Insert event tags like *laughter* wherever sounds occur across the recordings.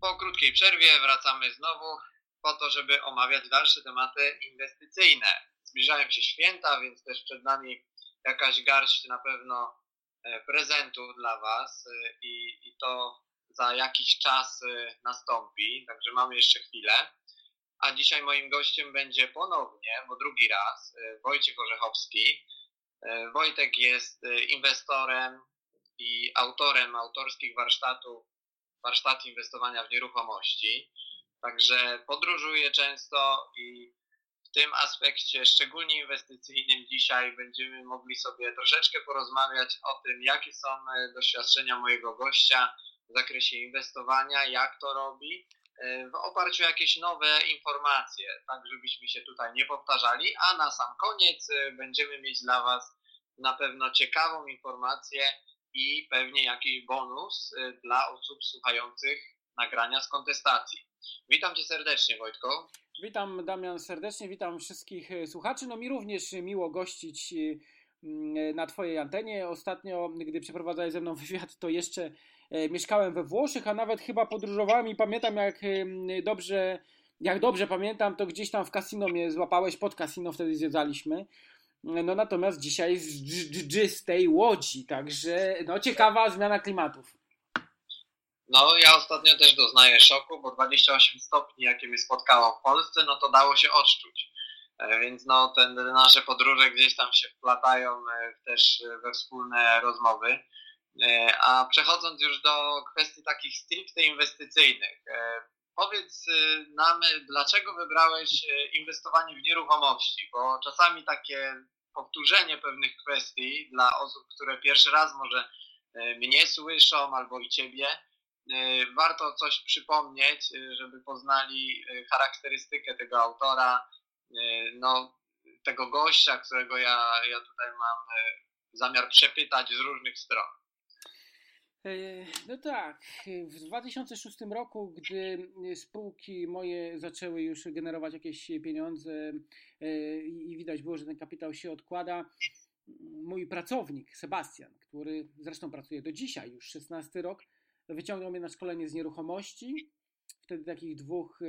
Po krótkiej przerwie wracamy znowu po to, żeby omawiać dalsze tematy inwestycyjne. Zbliżają się święta, więc też przed nami jakaś garść na pewno e, prezentów dla Was e, i, i to za jakiś czas e, nastąpi, także mamy jeszcze chwilę. A dzisiaj moim gościem będzie ponownie, bo drugi raz, Wojciech Orzechowski, Wojtek jest inwestorem i autorem autorskich warsztatów, warsztatu inwestowania w nieruchomości. Także podróżuje często i w tym aspekcie, szczególnie inwestycyjnym, dzisiaj będziemy mogli sobie troszeczkę porozmawiać o tym, jakie są e, doświadczenia mojego gościa w zakresie inwestowania, jak to robi, w oparciu o jakieś nowe informacje, tak żebyśmy się tutaj nie powtarzali, a na sam koniec będziemy mieć dla Was na pewno ciekawą informację i pewnie jakiś bonus y, dla osób słuchających nagrania z kontestacji. Witam Cię serdecznie, Wojtko. Witam Damian serdecznie, witam wszystkich y, słuchaczy. No mi również miło gościć y, mm, na Twojej antenie. Ostatnio, gdy przeprowadzałeś ze mną *laughs* wywiad, to jeszcze mieszkałem we Włoszech, a nawet chyba podróżowałem i pamiętam jak dobrze, jak dobrze pamiętam, to gdzieś tam w kasino mnie złapałeś, pod kasino wtedy zwiedzaliśmy. No natomiast dzisiaj z tej łodzi, także no ciekawa zmiana klimatów. No ja ostatnio też doznaję szoku, bo 28 stopni, jakie mnie spotkało w Polsce, no to dało się odczuć. E, więc no te nasze podróże gdzieś tam się wplatają e, też we wspólne rozmowy. E, a przechodząc już do kwestii takich stricte inwestycyjnych, Powiedz nam, dlaczego wybrałeś inwestowanie w nieruchomości, bo czasami takie powtórzenie pewnych kwestii dla osób, które pierwszy raz może y, mnie słyszą albo i ciebie, warto coś przypomnieć, żeby poznali charakterystykę tego autora, no, tego gościa, którego ja, ja tutaj mam zamiar przepytać z różnych stron. E, no tak, w 2006 roku, gdy spółki moje zaczęły już generować jakieś pieniądze e, i widać było, że ten kapitał się odkłada, mój pracownik Sebastian, który zresztą pracuje do dzisiaj, już 16 rok, wyciągnął mnie na szkolenie z nieruchomości. Wtedy takich dwóch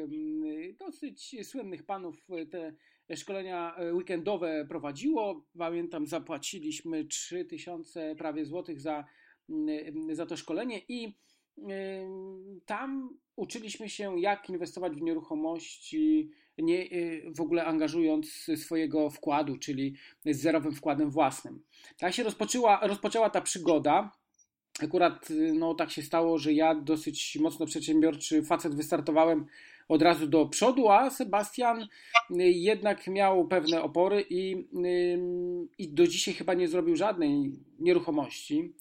dosyć słynnych panów te szkolenia weekendowe prowadziło. Pamiętam, zapłaciliśmy 3000 prawie złotych za za to szkolenie i y, tam uczyliśmy się, jak inwestować w nieruchomości, nie, y, w ogóle angażując swojego wkładu, czyli z zerowym wkładem własnym. Tak się rozpoczęła, rozpoczęła ta przygoda. Akurat no, tak się stało, że ja dosyć mocno przedsiębiorczy facet wystartowałem od razu do przodu, a Sebastian jednak miał pewne opory i, i do dzisiaj chyba nie zrobił żadnej nieruchomości.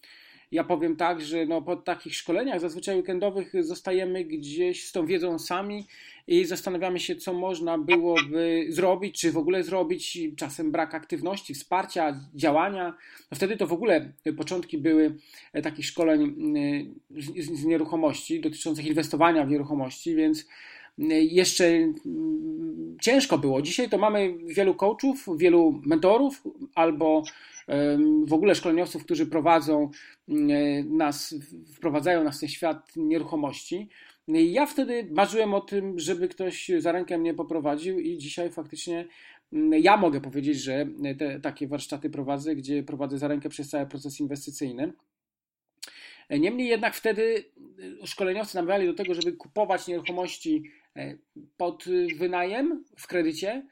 Ja powiem tak, że no po takich szkoleniach zazwyczaj weekendowych zostajemy gdzieś z tą wiedzą sami i zastanawiamy się, co można byłoby zrobić, czy w ogóle zrobić. Czasem brak aktywności, wsparcia, działania. No wtedy to w ogóle początki były takich szkoleń y, z, z nieruchomości, dotyczących inwestowania w nieruchomości, więc y, jeszcze mm, ciężko było. Dzisiaj to mamy wielu coachów, wielu mentorów albo w ogóle szkoleniowców, którzy prowadzą mm, nas, wprowadzają nas w ten świat nieruchomości. Ja wtedy marzyłem o tym, żeby ktoś za rękę mnie poprowadził i dzisiaj faktycznie mm, ja mogę powiedzieć, że te, takie warsztaty prowadzę, gdzie prowadzę za rękę przez cały proces inwestycyjny. Niemniej jednak wtedy y, szkoleniowcy namawiali do tego, żeby kupować nieruchomości e, pod wynajem w kredycie.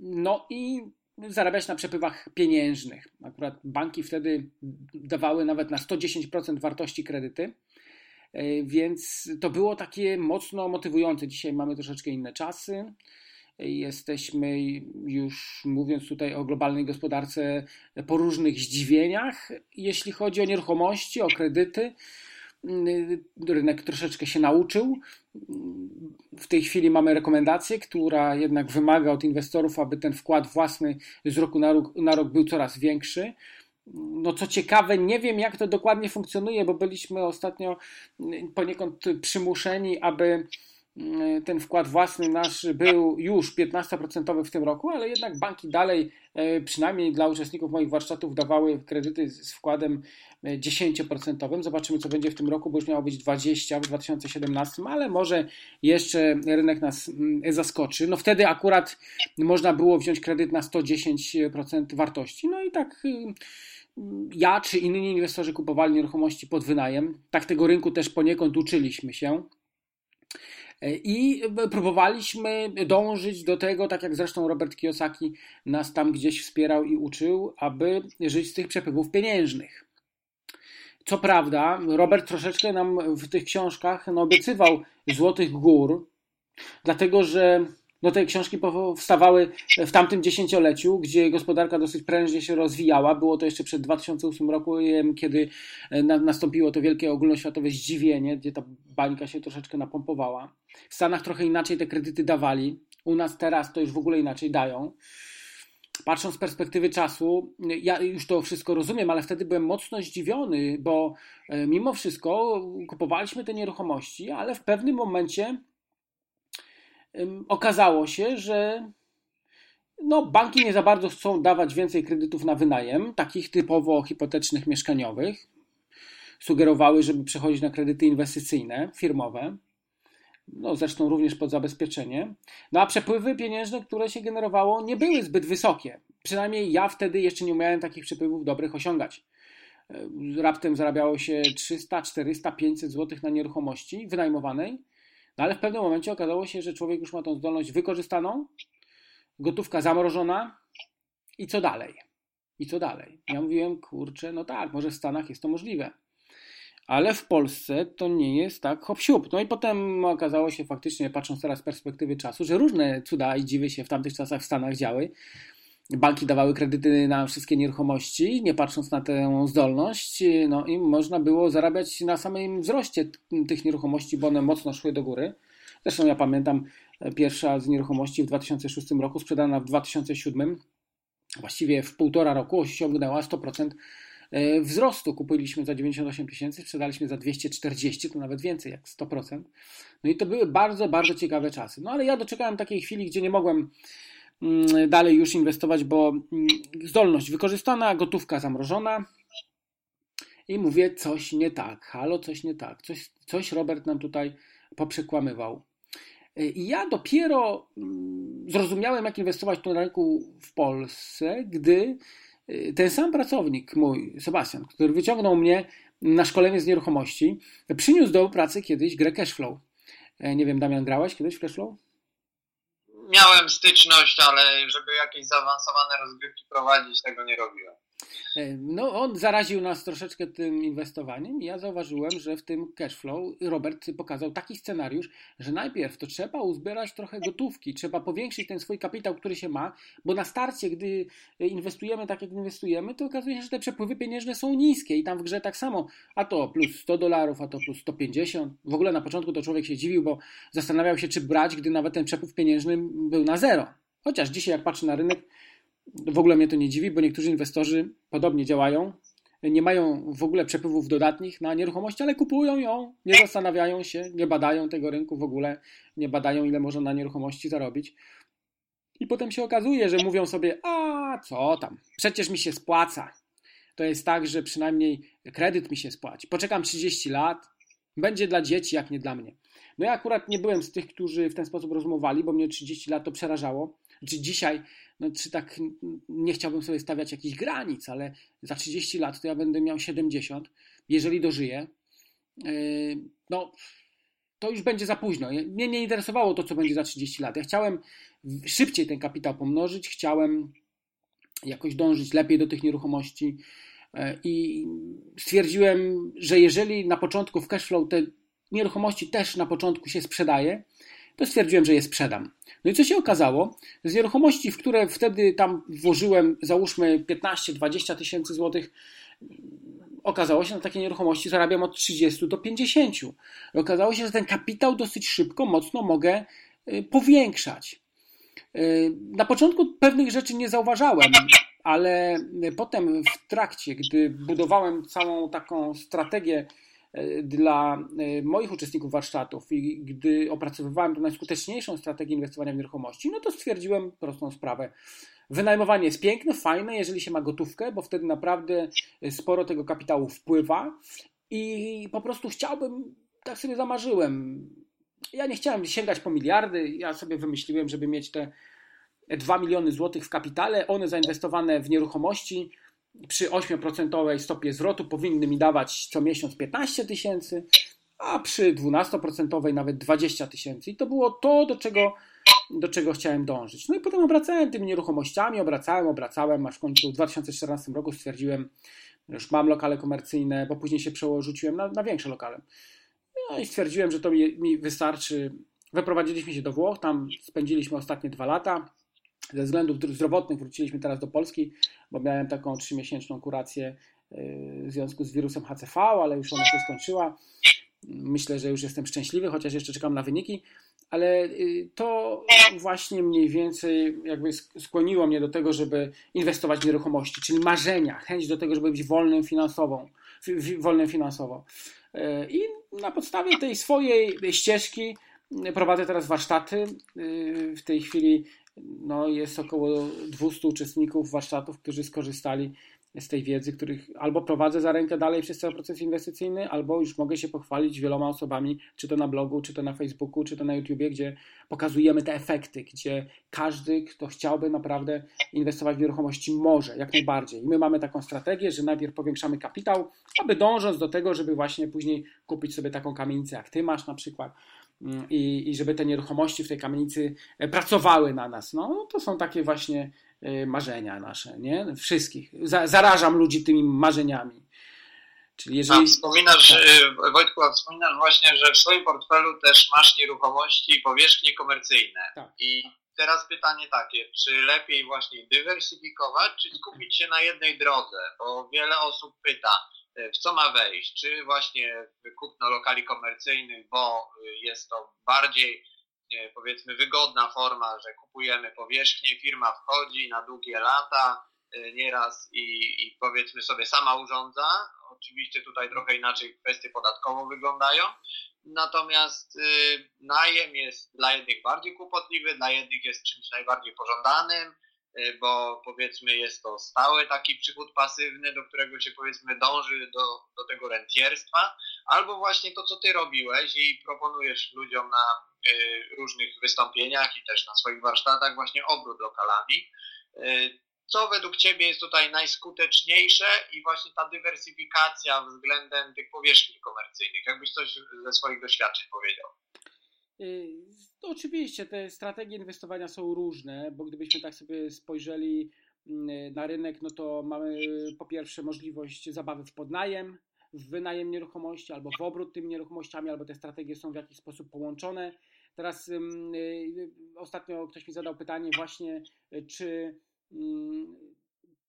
No i zarabiać na przepływach pieniężnych. Akurat banki wtedy dawały nawet na 110% wartości kredyty, e, więc to było takie mocno motywujące. Dzisiaj mamy troszeczkę inne czasy. Jesteśmy już mówiąc tutaj o globalnej gospodarce po różnych zdziwieniach, jeśli chodzi o nieruchomości, o kredyty. Y, rynek troszeczkę się nauczył. W tej chwili mamy rekomendację, która jednak wymaga od inwestorów, aby ten wkład własny z roku na rok, na rok był coraz większy. No co ciekawe, nie wiem jak to dokładnie funkcjonuje, bo byliśmy ostatnio poniekąd przymuszeni, aby ten wkład własny nasz był już 15% w tym roku, ale jednak banki dalej, e, przynajmniej dla uczestników moich warsztatów, dawały kredyty z wkładem 10%. Zobaczymy, co będzie w tym roku, bo już miało być 20 w 2017, ale może jeszcze rynek nas mm, zaskoczy. No wtedy akurat można było wziąć kredyt na 110% wartości. No i tak y, ja czy inni inwestorzy kupowali nieruchomości pod wynajem. Tak tego rynku też poniekąd uczyliśmy się. I próbowaliśmy dążyć do tego, tak jak zresztą Robert Kiyosaki nas tam gdzieś wspierał i uczył, aby żyć z tych przepływów pieniężnych. Co prawda, Robert troszeczkę nam w tych książkach no, obiecywał złotych gór, dlatego że no te książki powstawały w tamtym dziesięcioleciu, gdzie gospodarka dosyć prężnie się rozwijała. Było to jeszcze przed 2008 rokiem, kiedy e, nastąpiło to wielkie ogólnoświatowe zdziwienie, gdzie ta bańka się troszeczkę napompowała. W Stanach trochę inaczej te kredyty dawali. U nas teraz to już w ogóle inaczej dają. Patrząc z perspektywy czasu, ja już to wszystko rozumiem, ale wtedy byłem mocno zdziwiony, bo e, mimo wszystko kupowaliśmy te nieruchomości, ale w pewnym momencie okazało się, że no, banki nie za bardzo chcą dawać więcej kredytów na wynajem, takich typowo hipotecznych, mieszkaniowych. Sugerowały, żeby przechodzić na kredyty inwestycyjne, firmowe. No, zresztą również pod zabezpieczenie. No a przepływy pieniężne, które się generowało, nie były zbyt wysokie. Przynajmniej ja wtedy jeszcze nie umiałem takich przepływów dobrych osiągać. Raptem zarabiało się 300, 400, 500 zł na nieruchomości wynajmowanej no ale w pewnym momencie okazało się, że człowiek już ma tą zdolność wykorzystaną, gotówka zamrożona i co dalej? I co dalej? Ja mówiłem, kurczę, no tak, może w Stanach jest to możliwe. Ale w Polsce to nie jest tak hop -siup. No i potem okazało się faktycznie, patrząc teraz z perspektywy czasu, że różne cuda i dziwy się w tamtych czasach w Stanach działy. Banki dawały kredyty na wszystkie nieruchomości, nie patrząc na tę zdolność, no i można było zarabiać na samym wzroście tych nieruchomości, bo one mocno szły do góry. Zresztą ja pamiętam e, pierwsza z nieruchomości w 2006 roku, sprzedana w 2007, właściwie w półtora roku osiągnęła 100% e, wzrostu. Kupiliśmy za 98 tysięcy, sprzedaliśmy za 240, to nawet więcej jak 100%. No i to były bardzo, bardzo ciekawe czasy. No ale ja doczekałem takiej chwili, gdzie nie mogłem dalej już inwestować, bo mm, zdolność wykorzystana, gotówka zamrożona. I mówię, coś nie tak, halo, coś nie tak, coś, coś Robert nam tutaj poprzekłamywał. I ja dopiero mm, zrozumiałem, jak inwestować tu na rynku w Polsce, gdy y, ten sam pracownik mój, Sebastian, który wyciągnął mnie na szkolenie z nieruchomości, przyniósł do pracy kiedyś grę Cashflow. E, nie wiem, Damian, grałeś kiedyś w Cashflow? Miałem styczność, ale żeby jakieś zaawansowane rozgrywki prowadzić, tego nie robiłem. No, on zaraził nas troszeczkę tym inwestowaniem i ja zauważyłem, że w tym cashflow Robert pokazał taki scenariusz, że najpierw to trzeba uzbierać trochę gotówki, trzeba powiększyć ten swój kapitał, który się ma, bo na starcie, gdy inwestujemy tak jak inwestujemy, to okazuje się, że te przepływy pieniężne są niskie i tam w grze tak samo, a to plus 100 dolarów, a to plus 150. W ogóle na początku to człowiek się dziwił, bo zastanawiał się, czy brać, gdy nawet ten przepływ pieniężny był na zero. Chociaż dzisiaj, jak patrzę na rynek, w ogóle mnie to nie dziwi, bo niektórzy inwestorzy podobnie działają. Nie mają w ogóle przepływów dodatnich na nieruchomości, ale kupują ją, nie zastanawiają się, nie badają tego rynku w ogóle, nie badają, ile można na nieruchomości zarobić. I potem się okazuje, że mówią sobie: A co tam, przecież mi się spłaca. To jest tak, że przynajmniej kredyt mi się spłaci. Poczekam 30 lat, będzie dla dzieci, jak nie dla mnie. No ja akurat nie byłem z tych, którzy w ten sposób rozmowali, bo mnie 30 lat to przerażało. Czy dzisiaj no, czy tak nie chciałbym sobie stawiać jakichś granic, ale za 30 lat to ja będę miał 70, jeżeli dożyję, yy, no to już będzie za późno. Mnie nie interesowało to, co będzie za 30 lat. Ja chciałem szybciej ten kapitał pomnożyć, chciałem jakoś dążyć lepiej do tych nieruchomości yy, i stwierdziłem, że jeżeli na początku w cashflow te nieruchomości też na początku się sprzedaje, to stwierdziłem, że je sprzedam. No i co się okazało? Z nieruchomości, w które wtedy tam włożyłem, załóżmy 15-20 tysięcy złotych, okazało się, że na takie nieruchomości zarabiam od 30 do 50. I okazało się, że ten kapitał dosyć szybko, mocno mogę y, powiększać. Y, na początku pewnych rzeczy nie zauważałem, ale potem w trakcie, gdy budowałem całą taką strategię dla moich uczestników warsztatów i gdy opracowywałem tą najskuteczniejszą strategię inwestowania w nieruchomości, no to stwierdziłem prostą sprawę. Wynajmowanie jest piękne, fajne, jeżeli się ma gotówkę, bo wtedy naprawdę sporo tego kapitału wpływa i po prostu chciałbym, tak sobie zamarzyłem. Ja nie chciałem sięgać po miliardy, ja sobie wymyśliłem, żeby mieć te 2 miliony złotych w kapitale, one zainwestowane w nieruchomości przy 8% stopie zwrotu powinny mi dawać co miesiąc 15 tysięcy, a przy 12% nawet 20 tysięcy. I to było to, do czego, do czego chciałem dążyć. No i potem obracałem tymi nieruchomościami, obracałem, obracałem, aż w końcu w 2014 roku stwierdziłem, że już mam lokale komercyjne, bo później się przełożyłem na, na większe lokale. No i stwierdziłem, że to mi, mi wystarczy. Wyprowadziliśmy się do Włoch, tam spędziliśmy ostatnie dwa lata. Ze względów zdrowotnych wróciliśmy teraz do Polski, bo miałem taką trzymiesięczną kurację w związku z wirusem HCV, ale już ona się skończyła. Myślę, że już jestem szczęśliwy, chociaż jeszcze czekam na wyniki, ale y, to właśnie mniej więcej jakby skłoniło mnie do tego, żeby inwestować w nieruchomości, czyli marzenia, chęć do tego, żeby być wolnym finansowo, wolnym finansowo. Y, I na podstawie tej swojej ścieżki prowadzę teraz warsztaty. Y, w tej chwili no, jest około 200 uczestników warsztatów, którzy skorzystali z tej wiedzy, których albo prowadzę za rękę dalej przez cały proces inwestycyjny, albo już mogę się pochwalić wieloma osobami, czy to na blogu, czy to na Facebooku, czy to na YouTubie, gdzie pokazujemy te efekty, gdzie każdy, kto chciałby naprawdę inwestować w nieruchomości, może, jak najbardziej. I my mamy taką strategię, że najpierw powiększamy kapitał, aby dążąc do tego, żeby właśnie później kupić sobie taką kamienicę, jak ty masz na przykład, i, i żeby te nieruchomości w tej kamienicy e, pracowały na nas. No, to są takie właśnie Y, marzenia nasze, nie? Wszystkich. Zarażam ludzi tymi marzeniami. Czyli jeżeli... A wspominasz, tak. Wojtku, a wspominasz właśnie, że w swoim portfelu też masz nieruchomości i powierzchnie komercyjne. Tak. I teraz pytanie takie, czy lepiej właśnie dywersyfikować, czy skupić się na jednej drodze? Bo wiele osób pyta, w co ma wejść? Czy właśnie w kupno lokali komercyjnych, bo jest to bardziej powiedzmy wygodna forma, że kupujemy powierzchnię, firma wchodzi na długie lata y, nieraz i, i powiedzmy sobie sama urządza. Oczywiście tutaj trochę inaczej kwestie podatkowo wyglądają. Natomiast y, najem jest dla jednych bardziej kłopotliwy, dla jednych jest czymś najbardziej pożądanym, y, bo powiedzmy jest to stały taki przychód pasywny, do którego się powiedzmy dąży do, do tego rentierstwa, albo właśnie to, co ty robiłeś i proponujesz ludziom na Y, różnych wystąpieniach i też na swoich warsztatach właśnie obrót lokalami. Y, co według Ciebie jest tutaj najskuteczniejsze i właśnie ta dywersyfikacja względem tych powierzchni komercyjnych? Jakbyś coś ze swoich doświadczeń powiedział? Y, oczywiście te strategie inwestowania są różne, bo gdybyśmy tak sobie spojrzeli mm, na rynek, no to mamy po pierwsze możliwość zabawy w podnajem, w wynajem nieruchomości albo w obrót tymi nieruchomościami, albo te strategie są w jakiś sposób połączone. Teraz y, y, ostatnio ktoś mi zadał pytanie właśnie, czy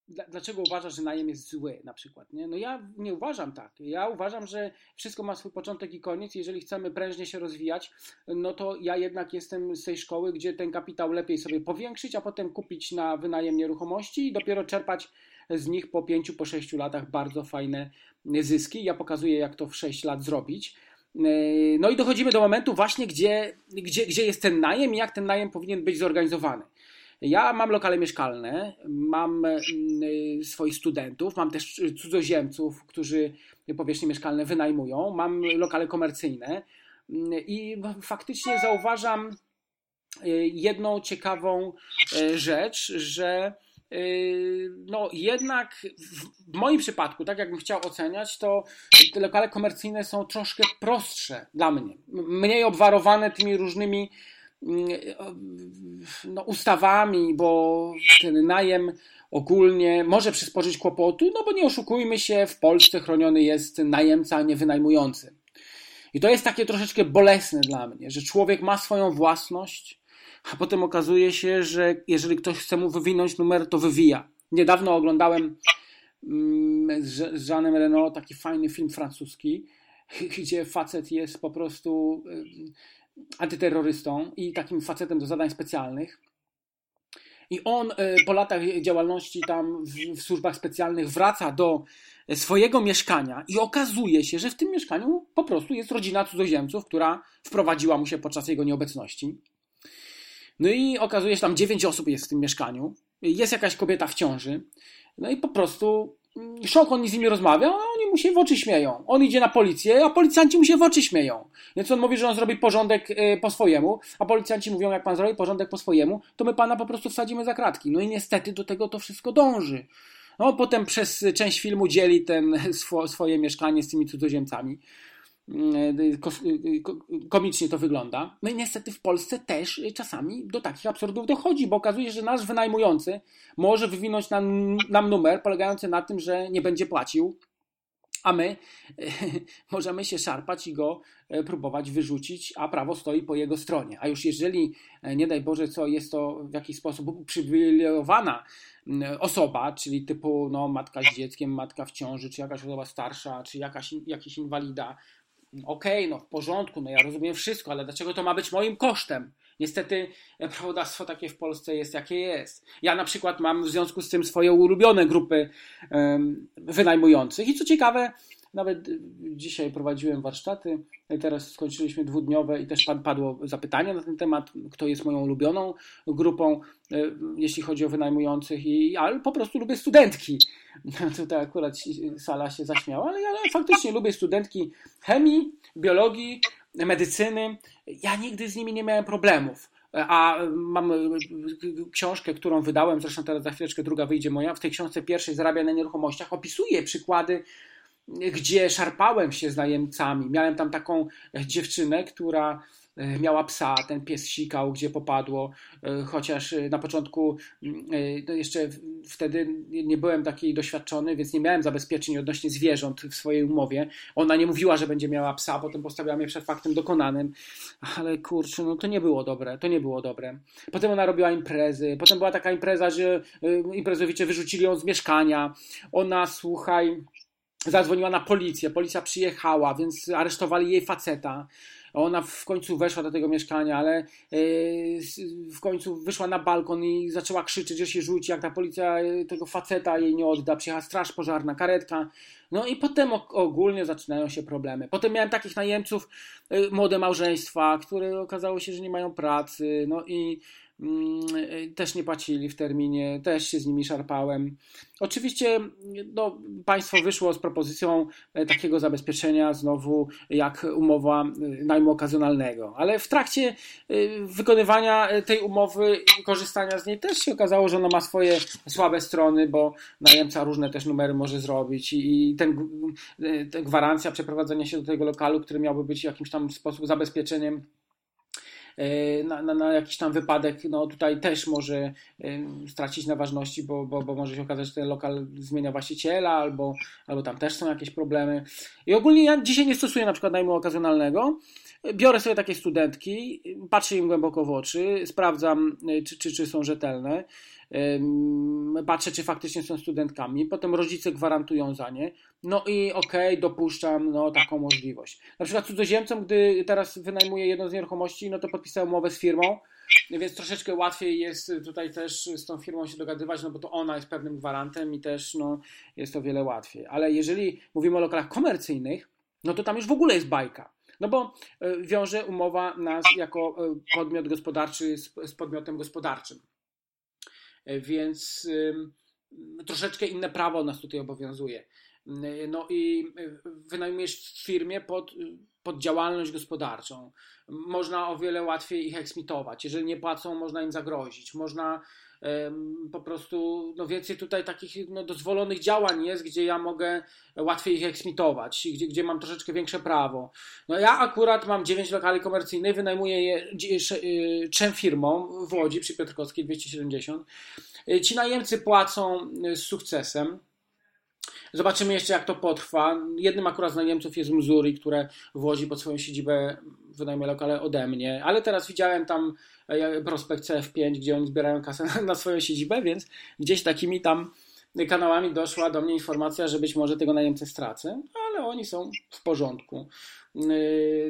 dlaczego uważasz, że najem jest zły na przykład, nie? No ja nie uważam tak. Ja uważam, że wszystko ma swój początek i koniec. Jeżeli chcemy prężnie się rozwijać, no to ja jednak jestem z tej szkoły, gdzie ten kapitał lepiej sobie powiększyć, a potem kupić na wynajem nieruchomości i dopiero czerpać z nich po pięciu, po sześciu latach bardzo fajne zyski. Ja pokazuję, jak to w sześć lat zrobić. Yy, no i dochodzimy do momentu właśnie, gdzie, gdzie, gdzie jest ten najem i jak ten najem powinien być zorganizowany. Ja mam lokale mieszkalne, mam yy, swoich studentów, mam też cudzoziemców, którzy powierzchnie mieszkalne wynajmują, mam lokale komercyjne i faktycznie zauważam jedną ciekawą rzecz, że no jednak w moim przypadku, tak jakbym chciał oceniać, to te lokale komercyjne są troszkę prostsze dla mnie. Mniej obwarowane tymi różnymi no, ustawami, bo ten najem ogólnie może przysporzyć kłopotu, no bo nie oszukujmy się, w Polsce chroniony jest najemca, a nie wynajmujący. I to jest takie troszeczkę bolesne dla mnie, że człowiek ma swoją własność, a potem okazuje się, że jeżeli ktoś chce mu wywinąć numer, to wywija. Niedawno oglądałem mm, z Jeanem Reno taki fajny film francuski, *laughs* gdzie facet jest po prostu y, antyterrorystą i takim facetem do zadań specjalnych. I on po latach działalności tam w, w służbach specjalnych wraca do swojego mieszkania i okazuje się, że w tym mieszkaniu po prostu jest rodzina cudzoziemców, która wprowadziła mu się podczas jego nieobecności. No i okazuje się, że tam dziewięć osób jest w tym mieszkaniu. Jest jakaś kobieta w ciąży. No i po prostu szok, on z nimi rozmawia, a oni mu się w oczy śmieją. On idzie na policję, a policjanci mu się w oczy śmieją. Więc on mówi, że on zrobi porządek y, po swojemu, a policjanci mówią, jak pan zrobi porządek po swojemu, to my pana po prostu wsadzimy za kratki. No i niestety do tego to wszystko dąży. No, potem przez część filmu dzieli ten *laughs* swoje mieszkanie z tymi cudzoziemcami. Mm, y, y, komicznie to wygląda. No i niestety w Polsce też czasami do takich absurdów dochodzi, bo okazuje się, że nasz wynajmujący może wywinąć nam, nam numer polegający na tym, że nie będzie płacił, a my *laughs* możemy się szarpać i go e, próbować wyrzucić, a prawo stoi po jego stronie. A już jeżeli, e, nie daj Boże, co jest to w jakiś sposób uprzywilejowana osoba, czyli typu no, matka z dzieckiem, matka w ciąży, czy jakaś osoba starsza, czy jakaś, jakiś inwalida, okej, okay, no w porządku, no ja rozumiem wszystko, ale dlaczego to ma być moim kosztem? Niestety e, prawodawstwo takie w Polsce jest jakie jest. Ja na przykład mam w związku z tym swoje ulubione grupy um, wynajmujących i co ciekawe, nawet dzisiaj prowadziłem warsztaty, teraz skończyliśmy dwudniowe i też padło zapytanie na ten temat, kto jest moją ulubioną grupą, e, jeśli chodzi o wynajmujących, i, ale po prostu lubię studentki. *laughs* Tutaj akurat sala się zaśmiała, ale ja faktycznie lubię studentki chemii, biologii, medycyny. Ja nigdy z nimi nie miałem problemów. A mam książkę, którą wydałem, zresztą teraz za chwileczkę druga wyjdzie moja. W tej książce pierwszej Zarabia na nieruchomościach opisuję przykłady gdzie szarpałem się z najemcami. Miałem tam taką dziewczynę, która e, miała psa, ten pies sikał, gdzie popadło, e, chociaż e, na początku no jeszcze wtedy nie byłem taki doświadczony, więc nie miałem zabezpieczeń odnośnie zwierząt w swojej umowie. Ona nie mówiła, że będzie miała psa, potem postawiła mnie przed faktem dokonanym, ale kurczę, no to nie było dobre, to nie było dobre. Potem ona robiła imprezy, potem była taka impreza, że imprezowicze wyrzucili ją z mieszkania. Ona, słuchaj, zadzwoniła na policję, policja przyjechała, więc aresztowali jej faceta. Ona w końcu weszła do tego mieszkania, ale e, w końcu wyszła na balkon i zaczęła krzyczeć, że się rzuci, jak ta policja e, tego faceta jej nie odda. Przyjechała straż pożarna, karetka. No i potem ogólnie zaczynają się problemy. Potem miałem takich najemców, e, młode małżeństwa, które okazało się, że nie mają pracy. No i też nie płacili w terminie, też się z nimi szarpałem. Oczywiście no, państwo wyszło z propozycją e, takiego zabezpieczenia znowu jak umowa y, najmu okazjonalnego, ale w trakcie y, wykonywania tej umowy i korzystania z niej też się okazało, że ona ma swoje słabe strony, bo najemca różne też numery może zrobić i ten, gwarancja przeprowadzenia się do tego lokalu, który miałby być w jakimś tam sposób zabezpieczeniem E, na, na, na, jakiś tam wypadek, no tutaj też może e, stracić na ważności, bo, bo, bo może się okazać, że ten lokal zmienia właściciela, albo, albo tam też są jakieś problemy. I ogólnie ja dzisiaj nie stosuję na przykład najmu okazjonalnego. Biorę sobie takie studentki, patrzę im głęboko w oczy, sprawdzam, e, czy, czy, czy są rzetelne patrzę, czy faktycznie są studentkami, potem rodzice gwarantują za nie, no i okej, okay, dopuszczam no, taką możliwość. Na przykład cudzoziemcom, gdy teraz wynajmuję jedną z nieruchomości, no to podpisałem umowę z firmą, więc troszeczkę łatwiej jest tutaj też z tą firmą się dogadywać, no bo to ona jest pewnym gwarantem i też no, jest to wiele łatwiej. Ale jeżeli mówimy o lokalach komercyjnych, no to tam już w ogóle jest bajka. No bo e, wiąże umowa nas jako e, podmiot gospodarczy z, z podmiotem gospodarczym. Więc troszeczkę inne prawo nas tutaj obowiązuje. No i wynajmujesz w firmie pod, pod działalność gospodarczą. Można o wiele łatwiej ich eksmitować. Jeżeli nie płacą, można im zagrozić. Można po prostu, no więcej tutaj takich no, dozwolonych działań jest, gdzie ja mogę łatwiej ich eksmitować, gdzie, gdzie mam troszeczkę większe prawo. No ja akurat mam 9 lokali komercyjnych, wynajmuję je y, trzem firmom w Łodzi przy Piotrkowskiej 270. Y, ci najemcy płacą y, z sukcesem. Zobaczymy jeszcze, jak to potrwa. Jednym akurat z najemców jest Missouri, które w Łodzi pod swoją siedzibę wynajmuje lokale ode mnie, ale teraz widziałem tam e, prospekt CF5, gdzie oni zbierają kasę na, *laughs* na swoją siedzibę, więc gdzieś takimi tam kanałami doszła do mnie informacja, że być może tego najemcę stracę, ale oni są w porządku.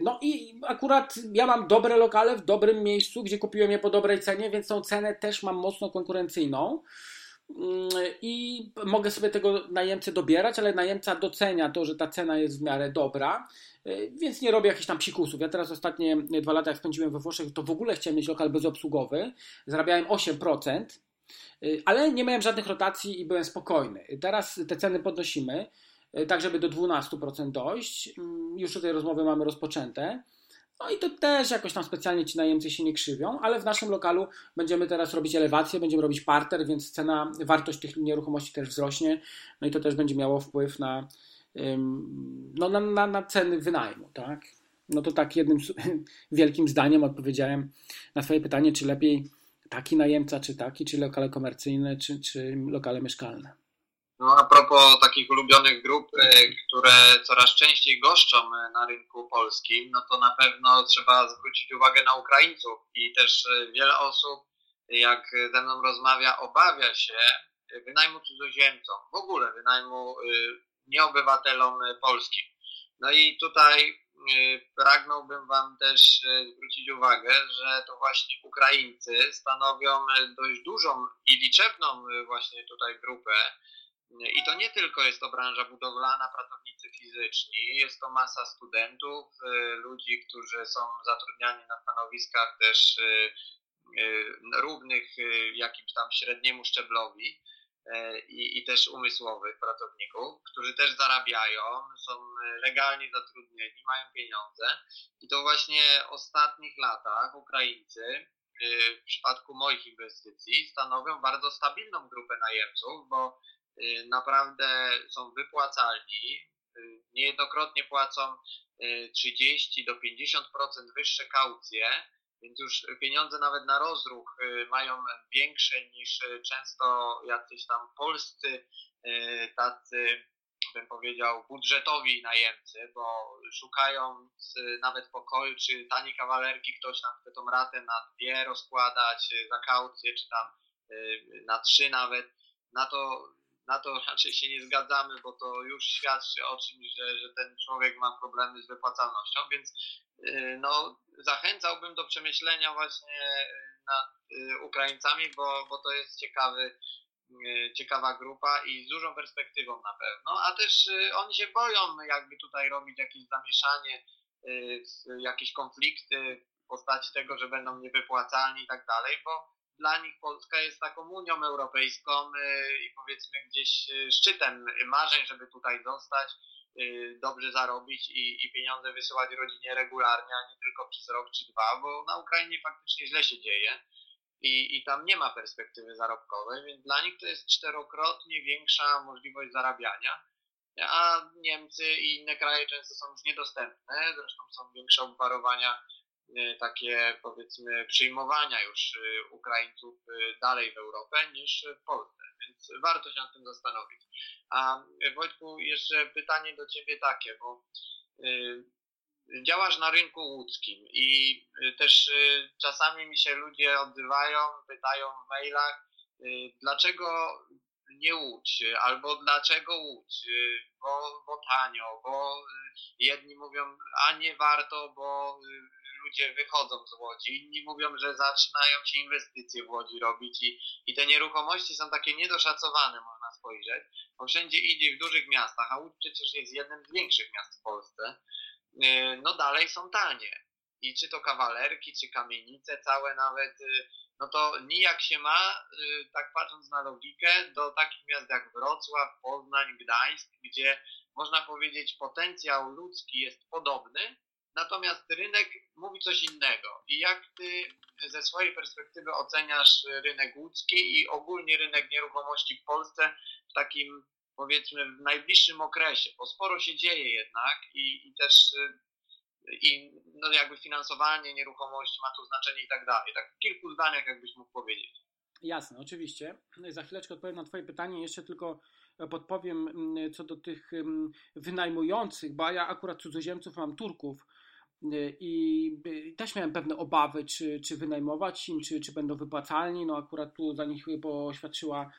No i akurat ja mam dobre lokale w dobrym miejscu, gdzie kupiłem je po dobrej cenie, więc tą cenę też mam mocno konkurencyjną. I mogę sobie tego najemcę dobierać, ale najemca docenia to, że ta cena jest w miarę dobra, więc nie robię jakichś tam psikusów. Ja teraz ostatnie dwa lata, jak spędziłem we Włoszech, to w ogóle chciałem mieć lokal bezobsługowy. Zarabiałem 8%, ale nie miałem żadnych rotacji i byłem spokojny. Teraz te ceny podnosimy, tak żeby do 12% dojść. Już tutaj rozmowy mamy rozpoczęte. No i to też jakoś tam specjalnie ci najemcy się nie krzywią, ale w naszym lokalu będziemy teraz robić elewację, będziemy robić parter, więc cena, wartość tych nieruchomości też wzrośnie. No i to też będzie miało wpływ na, no, na, na, na ceny wynajmu, tak? No to tak jednym *laughs* wielkim zdaniem odpowiedziałem na Twoje pytanie, czy lepiej taki najemca, czy taki, czy lokale komercyjne, czy, czy lokale mieszkalne. No a propos takich ulubionych grup, e, które coraz częściej goszczą e, na rynku polskim, no to na pewno trzeba zwrócić uwagę na Ukraińców i też e, wiele osób, jak ze mną rozmawia, obawia się wynajmu cudzoziemcom, w ogóle wynajmu nieobywatelom polskim. No i tutaj pragnąłbym Wam też zwrócić uwagę, że to właśnie Ukraińcy stanowią dość dużą i liczebną właśnie tutaj grupę i to nie tylko jest to branża budowlana, pracownicy fizyczni, jest to masa studentów, ludzi, którzy są zatrudniani na stanowiskach też równych jakimś tam średniemu szczeblowi i, i też umysłowych pracowników, którzy też zarabiają, są legalnie zatrudnieni, mają pieniądze. I to właśnie w ostatnich latach Ukraińcy w przypadku moich inwestycji stanowią bardzo stabilną grupę najemców, bo Y, naprawdę są wypłacalni. Niejednokrotnie płacą 30 y, do 50% wyższe kaucje, więc już pieniądze nawet na rozruch mają większe niż często jacyś tam polscy tacy bym powiedział, budżetowi najemcy, bo szukając nawet pokoju czy taniej kawalerki, ktoś tam chce tą ratę na dwie rozkładać za kaucję, czy tam na trzy nawet, na to na to raczej się nie zgadzamy, bo to już świadczy o czymś, że, że ten człowiek ma problemy z wypłacalnością, więc y, no, zachęcałbym do przemyślenia właśnie nad y, Ukraińcami, bo, bo to jest ciekawy, y, ciekawa grupa i z dużą perspektywą na pewno, a też oni się boją jakby tutaj robić jakieś zamieszanie, jakieś konflikty w postaci tego, że będą niewypłacalni i tak dalej, bo dla nich Polska jest taką Unią Europejską y, i powiedzmy gdzieś y, szczytem marzeń, żeby tutaj zostać, y, dobrze zarobić i, i pieniądze wysyłać rodzinie regularnie, a nie tylko przez rok czy dwa, bo na Ukrainie faktycznie źle się dzieje i, i tam nie ma perspektywy zarobkowej, więc dla nich to jest czterokrotnie większa możliwość zarabiania. A Niemcy i inne kraje często są już niedostępne, zresztą są większe obwarowania takie powiedzmy przyjmowania już y, Ukraińców y, dalej w Europę niż w Polsce, więc warto się nad tym zastanowić. A Wojtku, jeszcze pytanie do Ciebie takie, bo działasz na rynku łódzkim i też czasami mi się ludzie odzywają, pytają w mailach, dlaczego nie Łódź, albo dlaczego Łódź, bo, bo tanio, bo jedni mówią, a nie warto, bo ludzie wychodzą z Łodzi, inni mówią, że zaczynają się inwestycje w Łodzi robić i, i te nieruchomości są takie niedoszacowane, można spojrzeć, bo wszędzie idzie w dużych miastach, a Łódź przecież jest jednym z większych miast w Polsce, y, no dalej są tanie. I czy to kawalerki, czy kamienice całe nawet, y, no to nijak się ma, y, tak patrząc na logikę, do takich miast jak Wrocław, Poznań, Gdańsk, gdzie można powiedzieć potencjał ludzki jest podobny, natomiast rynek mówi coś innego. I jak ty ze swojej perspektywy oceniasz rynek łódzki i ogólnie rynek nieruchomości w Polsce w takim powiedzmy w najbliższym okresie, bo sporo się dzieje jednak i, i też i no jakby finansowanie nieruchomości ma tu znaczenie i tak dalej. Tak w kilku zdaniach jakbyś mógł powiedzieć. Jasne, oczywiście. Za chwileczkę odpowiem na Twoje pytanie. Jeszcze tylko podpowiem co do tych wynajmujących, bo ja akurat cudzoziemców mam Turków, i też miałem pewne obawy, czy, czy wynajmować im, czy, czy będą wypłacalni. No akurat tu za nich poświadczyła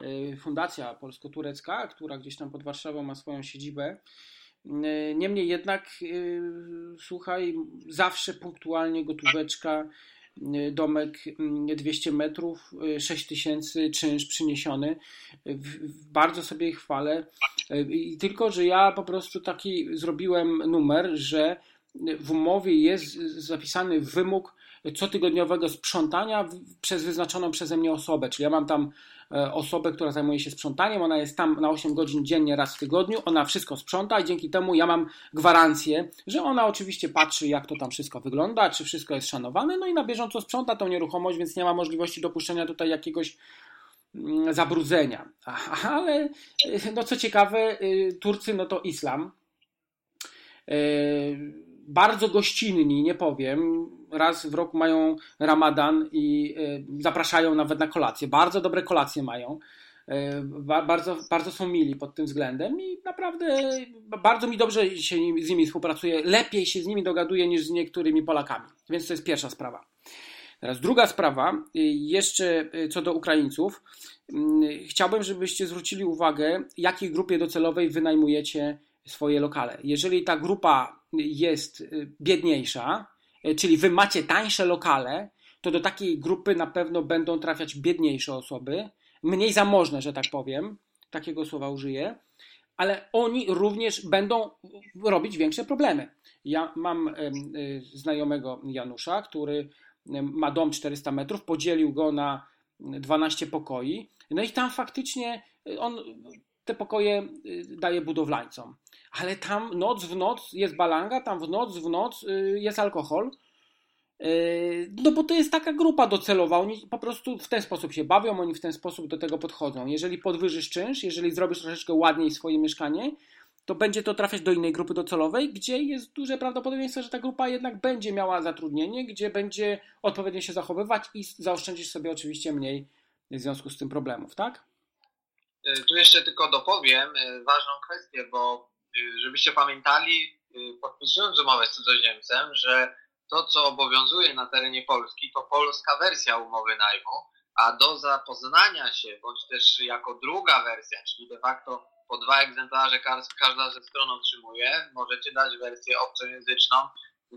e, Fundacja Polsko-Turecka, która gdzieś tam pod Warszawą ma swoją siedzibę. Niemniej jednak, słuchaj, zawsze punktualnie gotóweczka, domek 200 metrów, 6 tysięcy czynsz przyniesiony. Bardzo sobie ich chwalę. I tylko, że ja po prostu taki zrobiłem numer, że w umowie jest zapisany wymóg cotygodniowego sprzątania przez wyznaczoną przeze mnie osobę. Czyli ja mam tam e, osobę, która zajmuje się sprzątaniem, ona jest tam na 8 godzin dziennie raz w tygodniu, ona wszystko sprząta i dzięki temu ja mam gwarancję, że ona oczywiście patrzy, jak to tam wszystko wygląda, czy wszystko jest szanowane, no i na bieżąco sprząta tą nieruchomość, więc nie ma możliwości dopuszczenia tutaj jakiegoś mm, zabrudzenia. Ale e, no co ciekawe, e, Turcy no to islam bardzo gościnni, nie powiem. Raz w roku mają ramadan i e, zapraszają nawet na kolację. Bardzo dobre kolacje mają. E, bardzo, bardzo są mili pod tym względem i naprawdę bardzo mi dobrze się z nimi współpracuje. Lepiej się z nimi dogaduje niż z niektórymi Polakami. Więc to jest pierwsza sprawa. Teraz druga sprawa, e, jeszcze co do Ukraińców. Mm, chciałbym, żebyście zwrócili uwagę, jakiej grupie docelowej wynajmujecie swoje lokale. Jeżeli ta grupa jest y, biedniejsza, y, czyli wy macie tańsze lokale, to do takiej grupy na pewno będą trafiać biedniejsze osoby, mniej zamożne, że tak powiem, takiego słowa użyję, ale oni również będą robić większe problemy. Ja mam y, znajomego Janusza, który ma dom 400 metrów, podzielił go na 12 pokoi, no i tam faktycznie on te pokoje daje budowlańcom ale tam noc w noc jest balanga, tam w noc w noc y, jest alkohol. Y, no bo to jest taka grupa docelowa, oni po prostu w ten sposób się bawią, oni w ten sposób do tego podchodzą. Jeżeli podwyżysz czynsz, jeżeli zrobisz troszeczkę ładniej swoje mieszkanie, to będzie to trafiać do innej grupy docelowej, gdzie jest duże prawdopodobieństwo, że ta grupa jednak będzie miała zatrudnienie, gdzie będzie odpowiednio się zachowywać i zaoszczędzisz sobie oczywiście mniej w związku z tym problemów, tak? Y, tu jeszcze tylko dopowiem ważną kwestię, bo żebyście pamiętali, y, podpisując umowę z cudzoziemcem, że to, co obowiązuje na terenie Polski, to polska wersja umowy najmu, a do zapoznania się, bądź też jako druga wersja, czyli de facto po dwa egzemplarze każda ze stron otrzymuje, możecie dać wersję obcojęzyczną,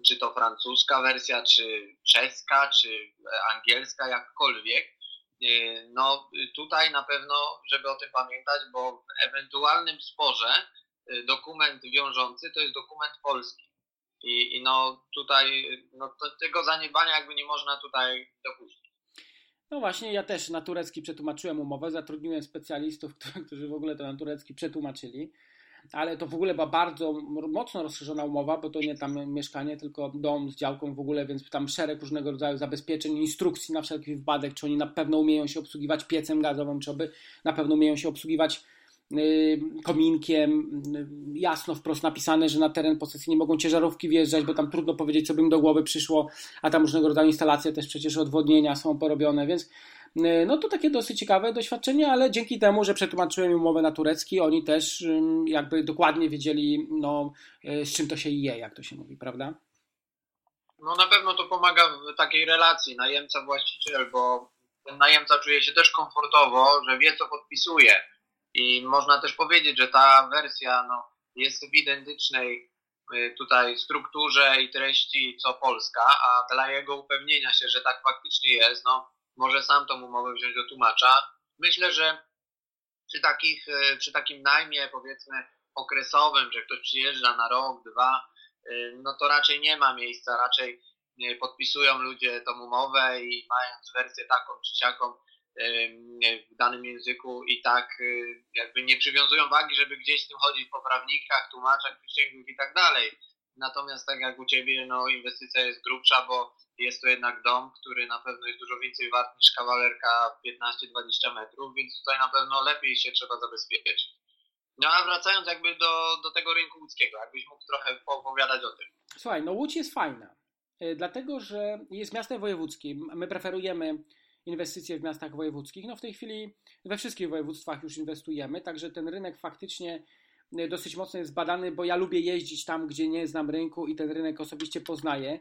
czy to francuska wersja, czy czeska, czy angielska, jakkolwiek. Y, no tutaj na pewno, żeby o tym pamiętać, bo w ewentualnym sporze Y, dokument wiążący to jest dokument polski. I, i no tutaj no to, tego zaniedbania jakby nie można tutaj dopuścić. No właśnie, ja też na turecki przetłumaczyłem umowę, zatrudniłem specjalistów, *laughs* którzy w ogóle to na turecki przetłumaczyli, ale to w ogóle była bardzo mocno rozszerzona umowa, bo to nie tam mieszkanie, tylko dom z działką w ogóle, więc tam szereg różnego rodzaju zabezpieczeń, instrukcji na wszelki wypadek, czy oni na pewno umieją się obsługiwać piecem gazowym, czy aby na pewno umieją się obsługiwać Y, kominkiem, y, jasno wprost napisane, że na teren posesji nie mogą ciężarówki wjeżdżać, bo tam trudno powiedzieć, co by im do głowy przyszło, a tam różnego rodzaju instalacje też przecież odwodnienia są porobione, więc y, no to takie dosyć ciekawe doświadczenie, ale dzięki temu, że przetłumaczyłem umowę na turecki, oni też jakby dokładnie wiedzieli, no, z czym to się je, jak to się mówi, prawda? No na pewno to pomaga w takiej relacji najemca-właściciel, bo ten najemca czuje się też komfortowo, że wie, co podpisuje i można też powiedzieć, że ta wersja no, jest w identycznej y, tutaj strukturze i treści co polska, a dla jego upewnienia się, że tak faktycznie jest, no może sam tą umowę wziąć do tłumacza. Myślę, że przy, takich, y, przy takim najmie powiedzmy okresowym, że ktoś przyjeżdża na rok, dwa, y, no to raczej nie ma miejsca, raczej podpisują ludzie tą umowę i mając wersję taką czy siaką, w danym języku i tak y, jakby nie przywiązują wagi, żeby gdzieś z tym chodzić po prawnikach, tłumaczach, przysięgłych i tak dalej. Natomiast tak jak u Ciebie, no inwestycja jest grubsza, bo jest to jednak dom, który na pewno jest dużo więcej wart niż kawalerka 15-20 metrów, więc tutaj na pewno lepiej się trzeba zabezpieczyć. No a wracając jakby do, do tego rynku łódzkiego, jakbyś mógł trochę opowiadać o tym. Słuchaj, no Łódź jest fajna, y, dlatego że jest miastem wojewódzkim. My preferujemy inwestycje w miastach wojewódzkich. No w tej chwili we wszystkich województwach już inwestujemy, także ten rynek faktycznie e, dosyć mocno jest zbadany, bo ja lubię jeździć tam, gdzie nie znam rynku i ten rynek osobiście poznaję.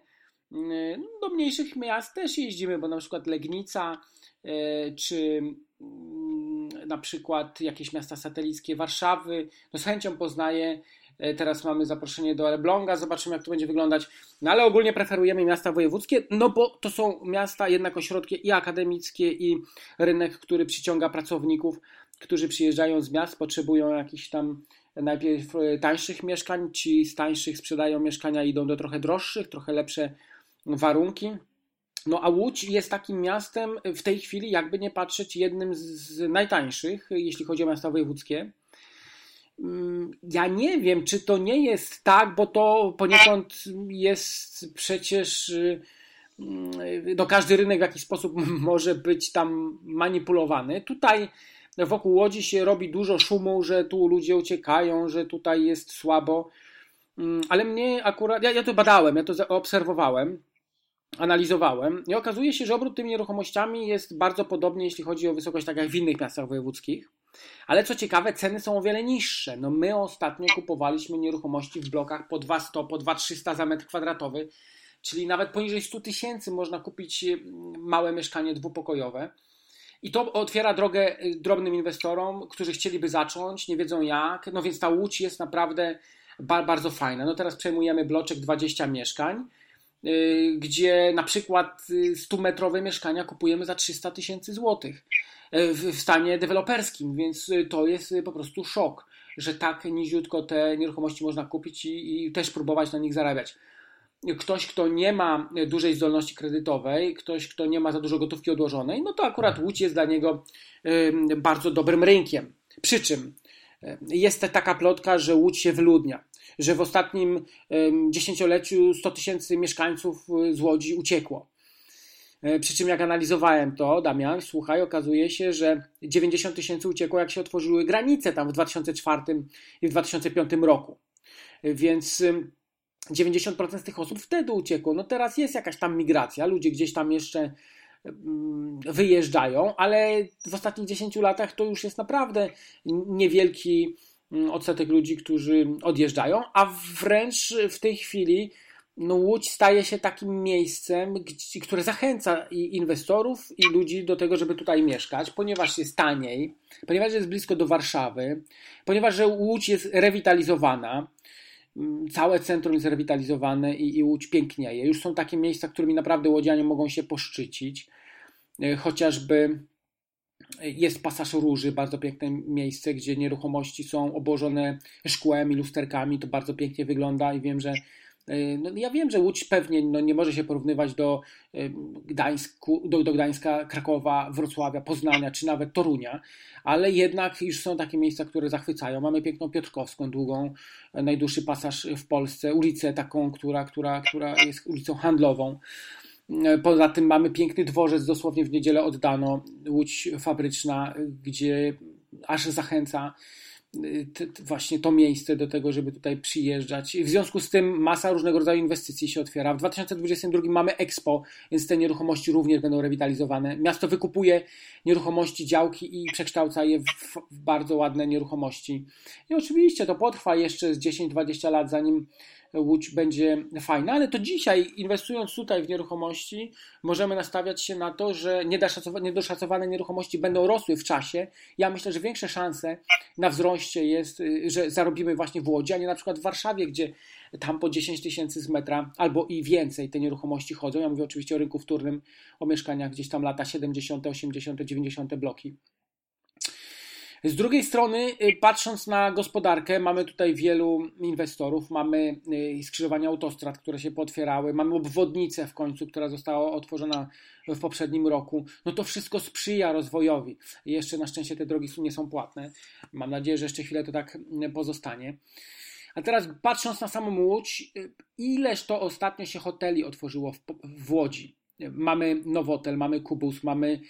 E, no, do mniejszych miast też jeździmy, bo na przykład Legnica e, czy mm, na przykład jakieś miasta satelickie Warszawy, no z chęcią poznaję E, teraz mamy zaproszenie do Elbląga, zobaczymy jak to będzie wyglądać. No ale ogólnie preferujemy miasta wojewódzkie, no bo to są miasta jednak ośrodki i akademickie, i rynek, który przyciąga pracowników, którzy przyjeżdżają z miast, potrzebują jakichś tam najpierw e, tańszych mieszkań, ci z tańszych sprzedają mieszkania, idą do trochę droższych, trochę lepsze warunki. No a Łódź jest takim miastem w tej chwili, jakby nie patrzeć, jednym z najtańszych, jeśli chodzi o miasta wojewódzkie. Ja nie wiem, czy to nie jest tak, bo to poniekąd jest przecież. Mm, no każdy rynek w jakiś sposób *laughs* może być tam manipulowany. Tutaj wokół Łodzi się robi dużo szumu, że tu ludzie uciekają, że tutaj jest słabo. Mm, ale mnie akurat, ja, ja to badałem, ja to obserwowałem, analizowałem i okazuje się, że obrót tymi nieruchomościami jest bardzo podobny, jeśli chodzi o wysokość, tak jak w innych miastach wojewódzkich. Ale co ciekawe, ceny są o wiele niższe. No my ostatnio kupowaliśmy nieruchomości w blokach po 200, po 2300 za metr kwadratowy, czyli nawet poniżej 100 tysięcy można kupić mm, małe mieszkanie dwupokojowe. I to otwiera drogę y, drobnym inwestorom, którzy chcieliby zacząć, nie wiedzą jak. No więc ta łódź jest naprawdę bardzo fajna. No teraz przejmujemy bloczek 20 mieszkań, y, gdzie na przykład 100-metrowe y, mieszkania kupujemy za 300 tysięcy złotych w stanie deweloperskim, więc to jest po prostu szok, że tak niziutko te nieruchomości można kupić i, i też próbować na nich zarabiać ktoś, kto nie ma dużej zdolności kredytowej, ktoś, kto nie ma za dużo gotówki odłożonej, no to akurat Łódź jest dla niego bardzo dobrym rynkiem. Przy czym jest taka plotka, że Łódź się wyludnia, że w ostatnim dziesięcioleciu 100 tysięcy mieszkańców y, z Łodzi uciekło. E, przy czym jak analizowałem to, Damian, słuchaj, okazuje się, że 90 tysięcy uciekło, jak się otworzyły granice tam w 2004 i w 2005 roku. E, więc 90% z tych osób wtedy uciekło. No teraz jest jakaś tam migracja, ludzie gdzieś tam jeszcze wyjeżdżają, ale w ostatnich 10 latach to już jest naprawdę niewielki odsetek ludzi, którzy odjeżdżają, a wręcz w tej chwili no Łódź staje się takim miejscem, które zachęca i inwestorów, i ludzi do tego, żeby tutaj mieszkać, ponieważ jest taniej, ponieważ jest blisko do Warszawy, ponieważ że Łódź jest rewitalizowana, mm, całe centrum jest rewitalizowane i, i Łódź pięknieje. Już są takie miejsca, którymi naprawdę łodzianie mogą się poszczycić, e, chociażby jest pasaż Róży, bardzo piękne miejsce, gdzie nieruchomości są obłożone szkłem i lusterkami, to bardzo pięknie wygląda i wiem, że E, no, ja wiem, że Łódź pewnie no, nie może się porównywać do, e, Gdańsku, do, do Gdańska, Krakowa, Wrocławia, Poznania czy nawet Torunia, ale jednak już są takie miejsca, które zachwycają. Mamy piękną Piotrkowską, długą, e, najdłuższy pasaż w Polsce, ulicę taką, która, która, która jest ulicą handlową. Poza tym mamy piękny dworzec, dosłownie w niedzielę oddano, Łódź fabryczna, gdzie aż zachęca właśnie to miejsce do tego, żeby tutaj przyjeżdżać. W związku z tym masa różnego rodzaju inwestycji się otwiera. W 2022 mamy Expo, więc te nieruchomości również będą rewitalizowane. Miasto wykupuje nieruchomości, działki i przekształca je w, bardzo ładne nieruchomości. I oczywiście to potrwa jeszcze z 10-20 lat, zanim Łódź będzie fajna, ale to dzisiaj, inwestując tutaj w nieruchomości, możemy nastawiać się na to, że niedoszacowane nieruchomości będą rosły w czasie. Ja myślę, że większe szanse na wzroście jest, y, że zarobimy właśnie w Łodzi, a nie na przykład w Warszawie, gdzie tam po 10 tysięcy z metra albo i więcej te nieruchomości chodzą. Ja mówię oczywiście o rynku wtórnym, o mieszkaniach gdzieś tam lata 70., 80., 90. bloki. Z drugiej strony, y, patrząc na gospodarkę, mamy tutaj wielu inwestorów, mamy y, skrzyżowania autostrad, które się potwierały, mamy obwodnicę w końcu, która została otworzona w poprzednim roku. No to wszystko sprzyja rozwojowi. Jeszcze na szczęście te drogi nie są płatne. Mam nadzieję, że jeszcze chwilę to tak y, pozostanie. A teraz patrząc na samą Łódź, ileż to ostatnio się hoteli otworzyło w, w Łodzi. Mamy Nowotel, mamy Kubus, mamy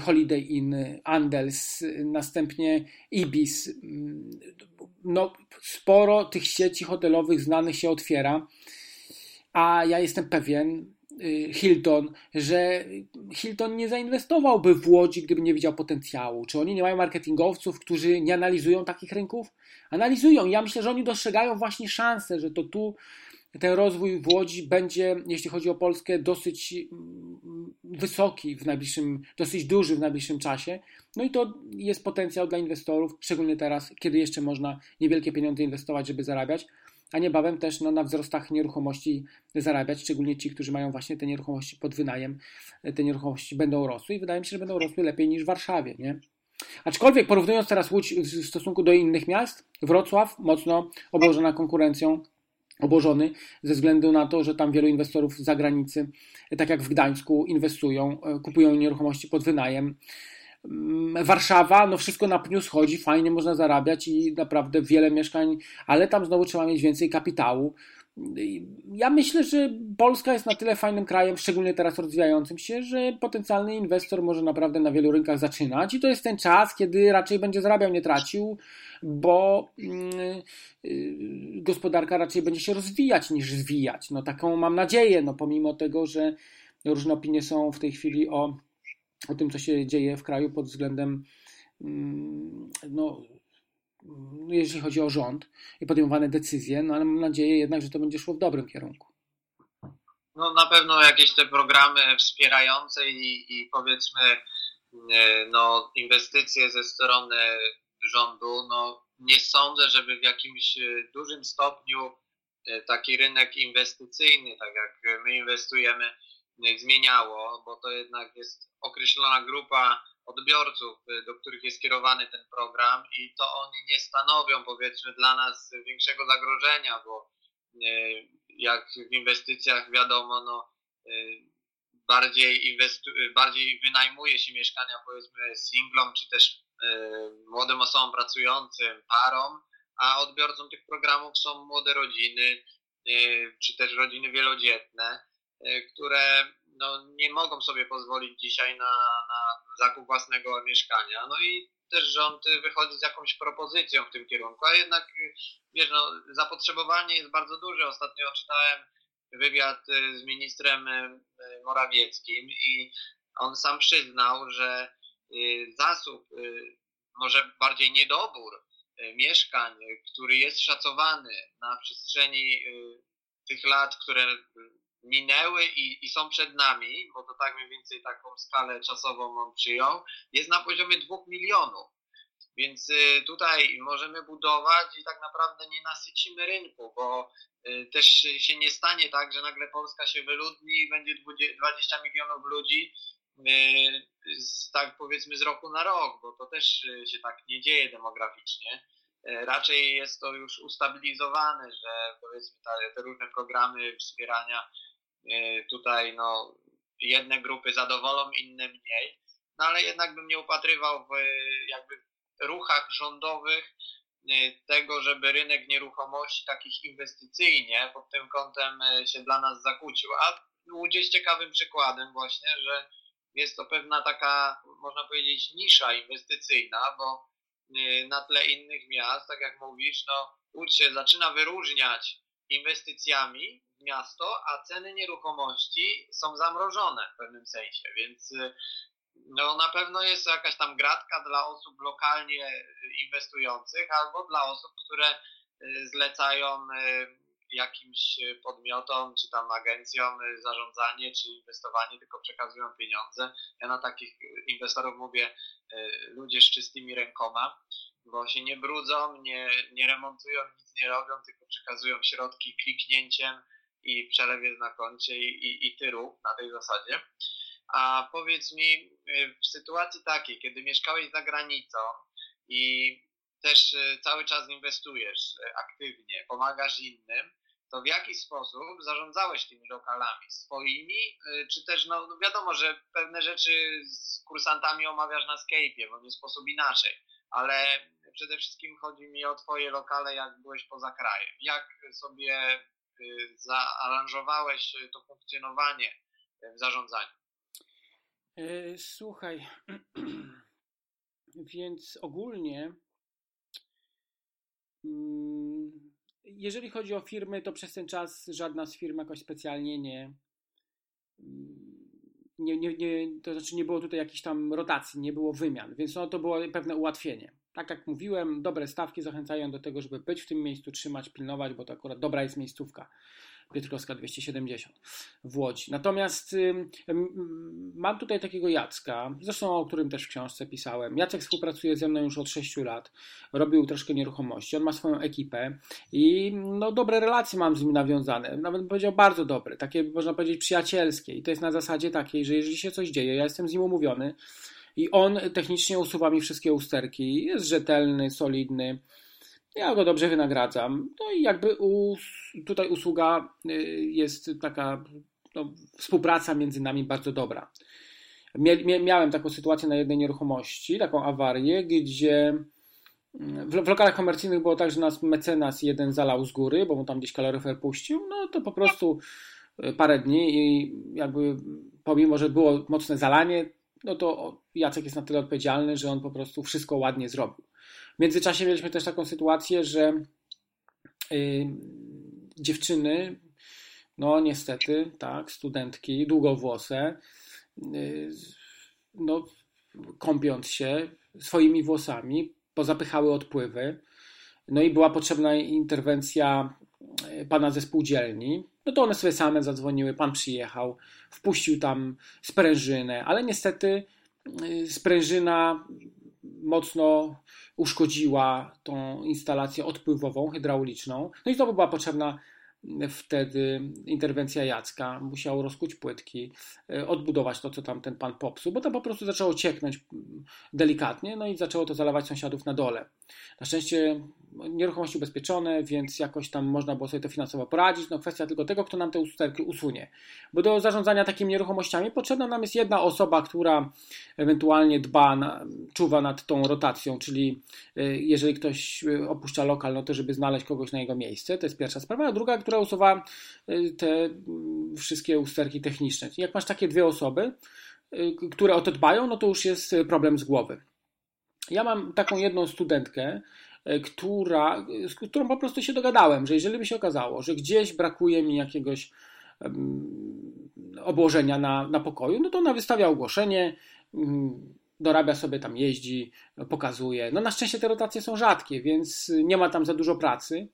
Holiday Inn, Andels, następnie Ibis. No, sporo tych sieci hotelowych znanych się otwiera, a ja jestem pewien, y, Hilton, że Hilton nie zainwestowałby w Łodzi, gdyby nie widział potencjału. Czy oni nie mają marketingowców, którzy nie analizują takich rynków? Analizują. Ja myślę, że oni dostrzegają właśnie szansę, że to tu ten rozwój w Łodzi będzie, jeśli chodzi o Polskę, dosyć mm, wysoki w najbliższym, dosyć duży w najbliższym czasie. No i to jest potencjał dla inwestorów, szczególnie teraz, kiedy jeszcze można niewielkie pieniądze inwestować, żeby zarabiać, a niebawem też no, na wzrostach nieruchomości zarabiać, szczególnie ci, którzy mają właśnie te nieruchomości pod wynajem, te nieruchomości będą rosły i wydaje mi się, że będą rosły lepiej niż w Warszawie, nie? Aczkolwiek porównując teraz Łódź w stosunku do innych miast, Wrocław mocno obłożona konkurencją, obłożony ze względu na to, że tam wielu inwestorów z zagranicy, tak jak w Gdańsku, inwestują, e, kupują nieruchomości pod wynajem. Mm, Warszawa, no wszystko na pniu schodzi, fajnie można zarabiać i naprawdę wiele mieszkań, ale tam znowu trzeba mieć więcej kapitału. Ja myślę, że Polska jest na tyle fajnym krajem, szczególnie teraz rozwijającym się, że potencjalny inwestor może naprawdę na wielu rynkach zaczynać i to jest ten czas, kiedy raczej będzie zarabiał, nie tracił, bo yy, gospodarka raczej będzie się rozwijać niż zwijać. No taką mam nadzieję, no pomimo tego, że różne opinie są w tej chwili o, o tym, co się dzieje w kraju pod względem no, no, jeśli chodzi o rząd i podejmowane decyzje, no ale mam nadzieję jednak, że to będzie szło w dobrym kierunku. No na pewno jakieś te programy wspierające i, i powiedzmy e, no, inwestycje ze strony rządu, no nie sądzę, żeby w jakimś e, dużym stopniu e, taki rynek inwestycyjny, tak jak my inwestujemy, zmieniało, bo to jednak jest określona grupa odbiorców, y, do których jest kierowany ten program i to oni nie stanowią powiedzmy dla nas większego zagrożenia, bo y, jak w inwestycjach wiadomo, no, y, bardziej, inwestu, bardziej wynajmuje się mieszkania powiedzmy singlom czy też młodym osobom pracującym, parom, a odbiorcą tych programów są młode rodziny czy też rodziny wielodzietne, które no, nie mogą sobie pozwolić dzisiaj na, na zakup własnego mieszkania. No i też rząd wychodzi z jakąś propozycją w tym kierunku, a jednak wiesz, no, zapotrzebowanie jest bardzo duże. Ostatnio czytałem wywiad z ministrem e, Morawieckim i on sam przyznał, że zasób, może bardziej niedobór mieszkań, który jest szacowany na przestrzeni tych lat, które minęły i, i są przed nami, bo to tak mniej więcej taką skalę czasową on przyjął, jest na poziomie 2 milionów. Więc y, tutaj możemy budować i tak naprawdę nie nasycimy rynku, bo y, też się nie stanie tak, że nagle Polska się wyludni i będzie 20 milionów ludzi y, tak powiedzmy z roku na rok, bo to też się tak nie dzieje demograficznie. Raczej jest to już ustabilizowane, że powiedzmy te, te różne programy wspierania E, tutaj no, jedne grupy zadowolą, inne mniej. No ale jednak bym nie upatrywał w jakby ruchach rządowych e, tego, żeby rynek nieruchomości takich inwestycyjnie pod tym kątem e, się dla nas zakłócił. A Łódź jest ciekawym przykładem właśnie, że jest to pewna taka, można powiedzieć, nisza inwestycyjna, bo na tle innych miast, tak jak mówisz, no Łódź się zaczyna wyróżniać inwestycjami, miasto, a ceny nieruchomości są zamrożone w pewnym sensie, więc y, no, na pewno jest jakaś tam gratka dla osób lokalnie inwestujących albo dla osób, które y, zlecają y, jakimś podmiotom czy tam agencjom zarządzanie czy inwestowanie, tylko przekazują pieniądze. Ja na takich inwestorów mówię ludzie z czystymi rękoma, bo się nie brudzą, nie, nie remontują, nic nie robią, tylko przekazują środki kliknięciem i przelew jest na koncie i, i, i ty rób na tej zasadzie. A powiedz mi, w sytuacji takiej, kiedy mieszkałeś za granicą i też cały czas inwestujesz aktywnie, pomagasz innym, to w jaki sposób zarządzałeś tymi lokalami? Swoimi, czy też, no, no wiadomo, że pewne rzeczy z kursantami omawiasz na Skype'ie, bo nie sposób inaczej, ale przede wszystkim chodzi mi o Twoje lokale, jak byłeś poza krajem. Jak sobie Y, zaaranżowałeś y, to funkcjonowanie y, w zarządzaniu? E, słuchaj, *clears throat* więc ogólnie, mm, jeżeli chodzi o firmy, to przez ten czas żadna z firm jakoś specjalnie nie, nie, nie, nie, to znaczy nie było tutaj jakiejś tam rotacji, nie było wymian, więc no to było pewne ułatwienie. tak jak mówiłem, dobre stawki zachęcają do tego, żeby być w tym miejscu, trzymać, pilnować, bo to akurat dobra jest miejscówka. Piotrkowska 270 w Łodzi. Natomiast mam tutaj takiego Jacka, zresztą o którym też w książce pisałem. Jacek współpracuje ze mną już od 6 lat, robił troszkę nieruchomości, on ma swoją ekipę i no, dobre relacje mam z nim nawiązane, nawet bym powiedział bardzo dobre, takie można powiedzieć przyjacielskie i to jest na zasadzie takiej, że jeżeli się coś dzieje, ja jestem z nim umówiony, i on technicznie usuwa mi wszystkie usterki. Jest rzetelny, solidny. Ja go dobrze wynagradzam. No i jakby us tutaj usługa y, jest taka, no, współpraca między nami bardzo dobra. Miałem taką sytuację na jednej nieruchomości, taką awarię, gdzie mm, w, w lokalach komercyjnych było tak, że nas mecenas jeden zalał z góry, bo mu tam gdzieś kaloryfer puścił, no to po prostu y, parę dni i jakby pomimo, że było mocne zalanie, no to Jacek jest na tyle odpowiedzialny, że on po prostu wszystko ładnie zrobił. W międzyczasie mieliśmy też taką sytuację, że yy, dziewczyny, no niestety, tak, studentki, długowłose, yy, no, kąpiąc się swoimi włosami, pozapychały odpływy. No i była potrzebna interwencja y, pana ze spółdzielni. No to one sobie same zadzwoniły, pan przyjechał, wpuścił tam sprężynę, ale niestety y, sprężyna mocno uszkodziła tą instalację odpływową, hydrauliczną. No i znowu była potrzebna wtedy interwencja Jacka. Musiał rozkuć płytki, e, odbudować to, co tam ten pan popsuł, bo tam po prostu zaczęło cieknąć delikatnie, no i zaczęło to zalewać sąsiadów na dole. Na szczęście nieruchomości ubezpieczone, więc jakoś tam można było sobie to finansowo poradzić. No kwestia tylko tego, kto nam te usterki usunie. Bo do zarządzania takimi nieruchomościami potrzebna nam jest jedna osoba, która ewentualnie dba, na, czuwa nad tą rotacją, czyli e, jeżeli ktoś e, opuszcza lokal, no to żeby znaleźć kogoś na jego miejsce, to jest pierwsza sprawa. A druga, która usuwa e, te wszystkie usterki techniczne. Jak masz takie dwie osoby, które o to dbają, no to już jest problem z głowy. Ja mam taką jedną studentkę, która, z którą po prostu się dogadałem, że jeżeli by się okazało, że gdzieś brakuje mi jakiegoś obłożenia na, na pokoju, no to ona wystawia ogłoszenie, mm, dorabia sobie tam, jeździ, pokazuje. No na szczęście te rotacje są rzadkie, więc nie ma tam za dużo pracy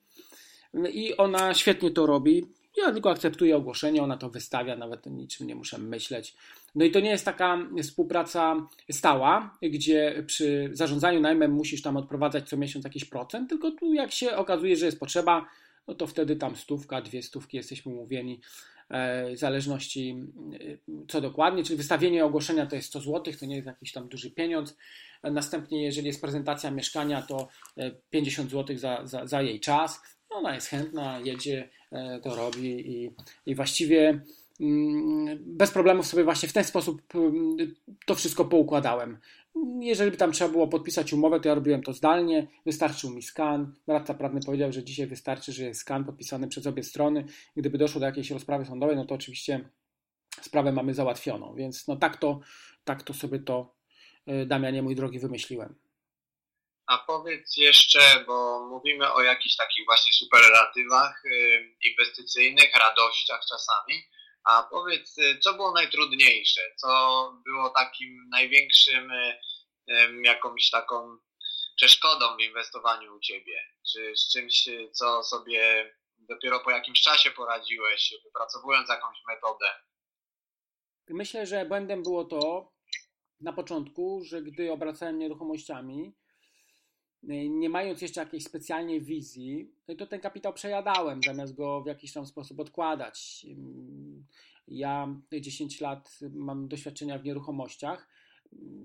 i ona świetnie to robi. Ja tylko akceptuję ogłoszenie, ona to wystawia, nawet niczym nie muszę myśleć. No i to nie jest taka współpraca stała, gdzie przy zarządzaniu najmem musisz tam odprowadzać co miesiąc jakiś procent, tylko tu jak się okazuje, że jest potrzeba, no to wtedy tam stówka, dwie stówki jesteśmy umówieni e, w zależności e, co dokładnie, czyli wystawienie ogłoszenia to jest 100 zł, to nie jest jakiś tam duży pieniądz. Następnie, jeżeli jest prezentacja mieszkania, to 50 e, zł za, za, za jej czas. Ona jest chętna, jedzie, to robi i, i właściwie Mm, bez problemów sobie właśnie w ten sposób mm, to wszystko poukładałem. Jeżeli by tam trzeba było podpisać umowę, to ja robiłem to zdalnie, wystarczył mi skan. Radca prawny powiedział, że dzisiaj wystarczy, że jest skan podpisany przez obie strony. Gdyby doszło do jakiejś rozprawy sądowej, no to oczywiście sprawę mamy załatwioną. Więc no tak to, tak to sobie to, y, Damianie, mój drogi, wymyśliłem. A powiedz jeszcze, bo mówimy o jakichś takich właśnie superlatywach y, inwestycyjnych, radościach czasami, a powiedz, y, co było najtrudniejsze? Co było takim największym y, jakąś taką przeszkodą w inwestowaniu u Ciebie? Czy z czymś, co sobie dopiero po jakimś czasie poradziłeś, wypracowując jakąś metodę? Myślę, że błędem było to na początku, że gdy obracałem nieruchomościami, nie mając jeszcze jakiejś specjalnej wizji, no to ten kapitał przejadałem, zamiast go w jakiś tam sposób odkładać. Ja 10 lat mam doświadczenia w nieruchomościach,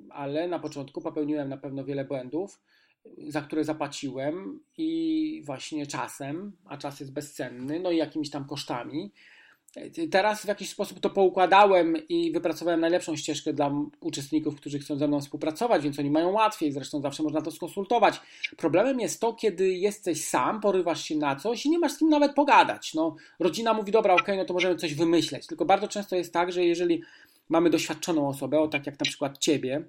ale na początku popełniłem na pewno wiele błędów, za które zapłaciłem i właśnie czasem, a czas jest bezcenny, no i jakimiś tam kosztami. Teraz w jakiś sposób to poukładałem i wypracowałem najlepszą ścieżkę dla uczestników, którzy chcą ze mną współpracować, więc oni mają łatwiej, zresztą zawsze można to skonsultować. Problemem jest to, kiedy jesteś sam, porywasz się na coś i nie masz z kim nawet pogadać. No, rodzina mówi, dobra, okej, okay, no to możemy coś wymyśleć. Tylko bardzo często jest tak, że jeżeli mamy doświadczoną osobę, o tak jak na przykład ciebie,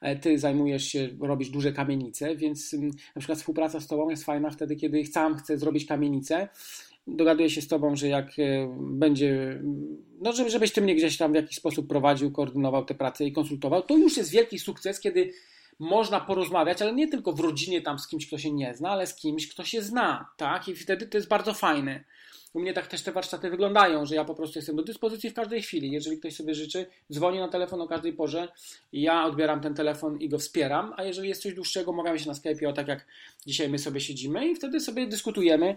e, ty zajmujesz się, robisz duże kamienice, więc mm, na przykład współpraca z tobą jest fajna wtedy, kiedy sam chcę zrobić kamienicę dogaduję się z Tobą, że jak e, będzie, no żeby, żebyś Ty mnie gdzieś tam w jakiś sposób prowadził, koordynował te prace i konsultował, to już jest wielki sukces, kiedy można porozmawiać, ale nie tylko w rodzinie tam z kimś, kto się nie zna, ale z kimś, kto się zna, tak? I wtedy to jest bardzo fajne. U mnie tak też te warsztaty wyglądają, że ja po prostu jestem do dyspozycji w każdej chwili. Jeżeli ktoś sobie życzy, dzwoni na telefon o każdej porze, ja odbieram ten telefon i go wspieram, a jeżeli jest coś dłuższego, omawiamy się na Skype, o tak jak dzisiaj my sobie siedzimy i wtedy sobie dyskutujemy.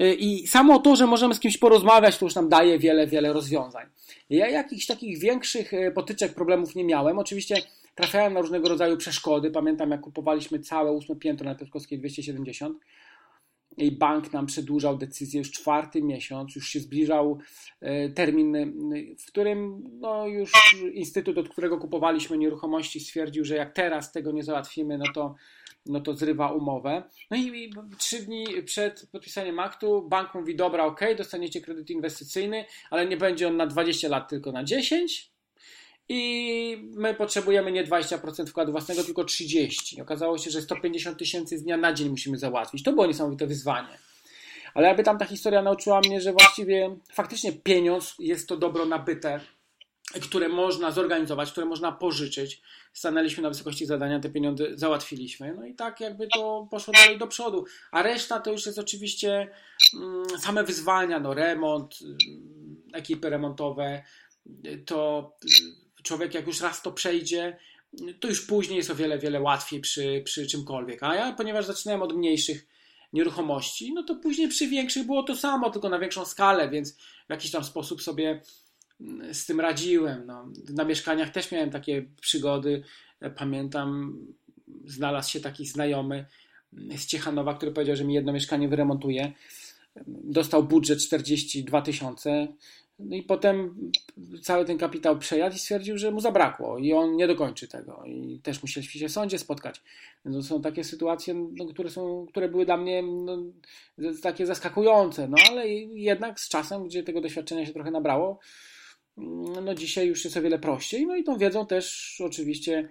Y, I samo to, że możemy z kimś porozmawiać, to już nam daje wiele, wiele rozwiązań. Ja jakichś takich większych y, potyczek, problemów nie miałem. Oczywiście trafiałem na różnego rodzaju przeszkody. Pamiętam, jak kupowaliśmy całe ósme piętro na Piotrkowskiej 270 i bank nam przedłużał decyzję już czwarty miesiąc, już się zbliżał y, termin, w którym no, już instytut, od którego kupowaliśmy nieruchomości, stwierdził, że jak teraz tego nie załatwimy, no to no to zrywa umowę. No i trzy dni przed podpisaniem aktu bank mówi, dobra, ok, dostaniecie kredyt inwestycyjny, ale nie będzie on na 20 lat, tylko na 10 i my potrzebujemy nie 20% wkładu własnego, tylko 30. Okazało się, że 150 tysięcy z dnia na dzień musimy załatwić. To było niesamowite wyzwanie. Ale jakby tam ta historia nauczyła mnie, że właściwie faktycznie pieniądz jest to dobro nabyte, które można zorganizować, które można pożyczyć. Stanęliśmy na wysokości zadania, te pieniądze załatwiliśmy. No i tak jakby to poszło dalej do przodu. A reszta to już jest oczywiście mm, same wyzwania, no remont, mm, ekipy remontowe. To człowiek jak już raz to przejdzie, to już później jest o wiele, wiele łatwiej przy, przy czymkolwiek. A ja, ponieważ zaczynałem od mniejszych nieruchomości, no to później przy większych było to samo, tylko na większą skalę, więc w jakiś tam sposób sobie z tym radziłem. No. Na mieszkaniach też miałem takie przygody. Pamiętam, znalazł się taki znajomy z Ciechanowa, który powiedział, że mi jedno mieszkanie wyremontuje. Dostał budżet 42 tysiące. No i potem cały ten kapitał przejadł i stwierdził, że mu zabrakło i on nie dokończy tego. I też musieliśmy się w sądzie spotkać. Więc to są takie sytuacje, no, które, są, które były dla mnie no, takie zaskakujące. No ale jednak z czasem, gdzie tego doświadczenia się trochę nabrało, no dzisiaj już jest o wiele prościej. No i tą wiedzą też oczywiście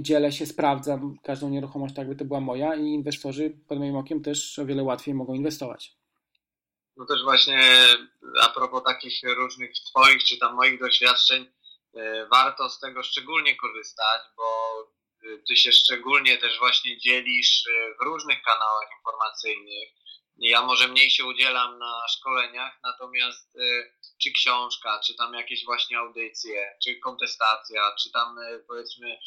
dzielę się, sprawdzam każdą nieruchomość, tak jakby to była moja i inwestorzy pod moim okiem też o wiele łatwiej mogą inwestować. No też właśnie a propos takich różnych Twoich czy tam moich doświadczeń, e, warto z tego szczególnie korzystać, bo e, Ty się szczególnie też właśnie dzielisz e, w różnych kanałach informacyjnych. Ja może mniej się udzielam na szkoleniach, natomiast czy książka, czy tam jakieś właśnie audycje, czy kontestacja, czy tam powiedzmy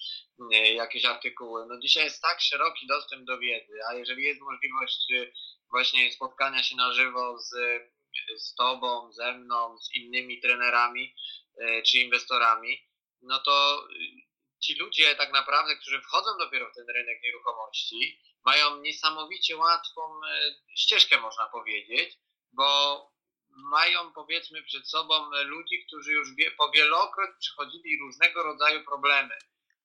jakieś artykuły. No dzisiaj jest tak szeroki dostęp do wiedzy, a jeżeli jest możliwość właśnie spotkania się na żywo z, z Tobą, ze mną, z innymi trenerami e, czy inwestorami, no to ci ludzie tak naprawdę, którzy wchodzą dopiero w ten rynek nieruchomości, mają niesamowicie łatwą e, ścieżkę, można powiedzieć, bo mają powiedzmy przed sobą ludzi, którzy już po wielokroć przychodzili różnego rodzaju problemy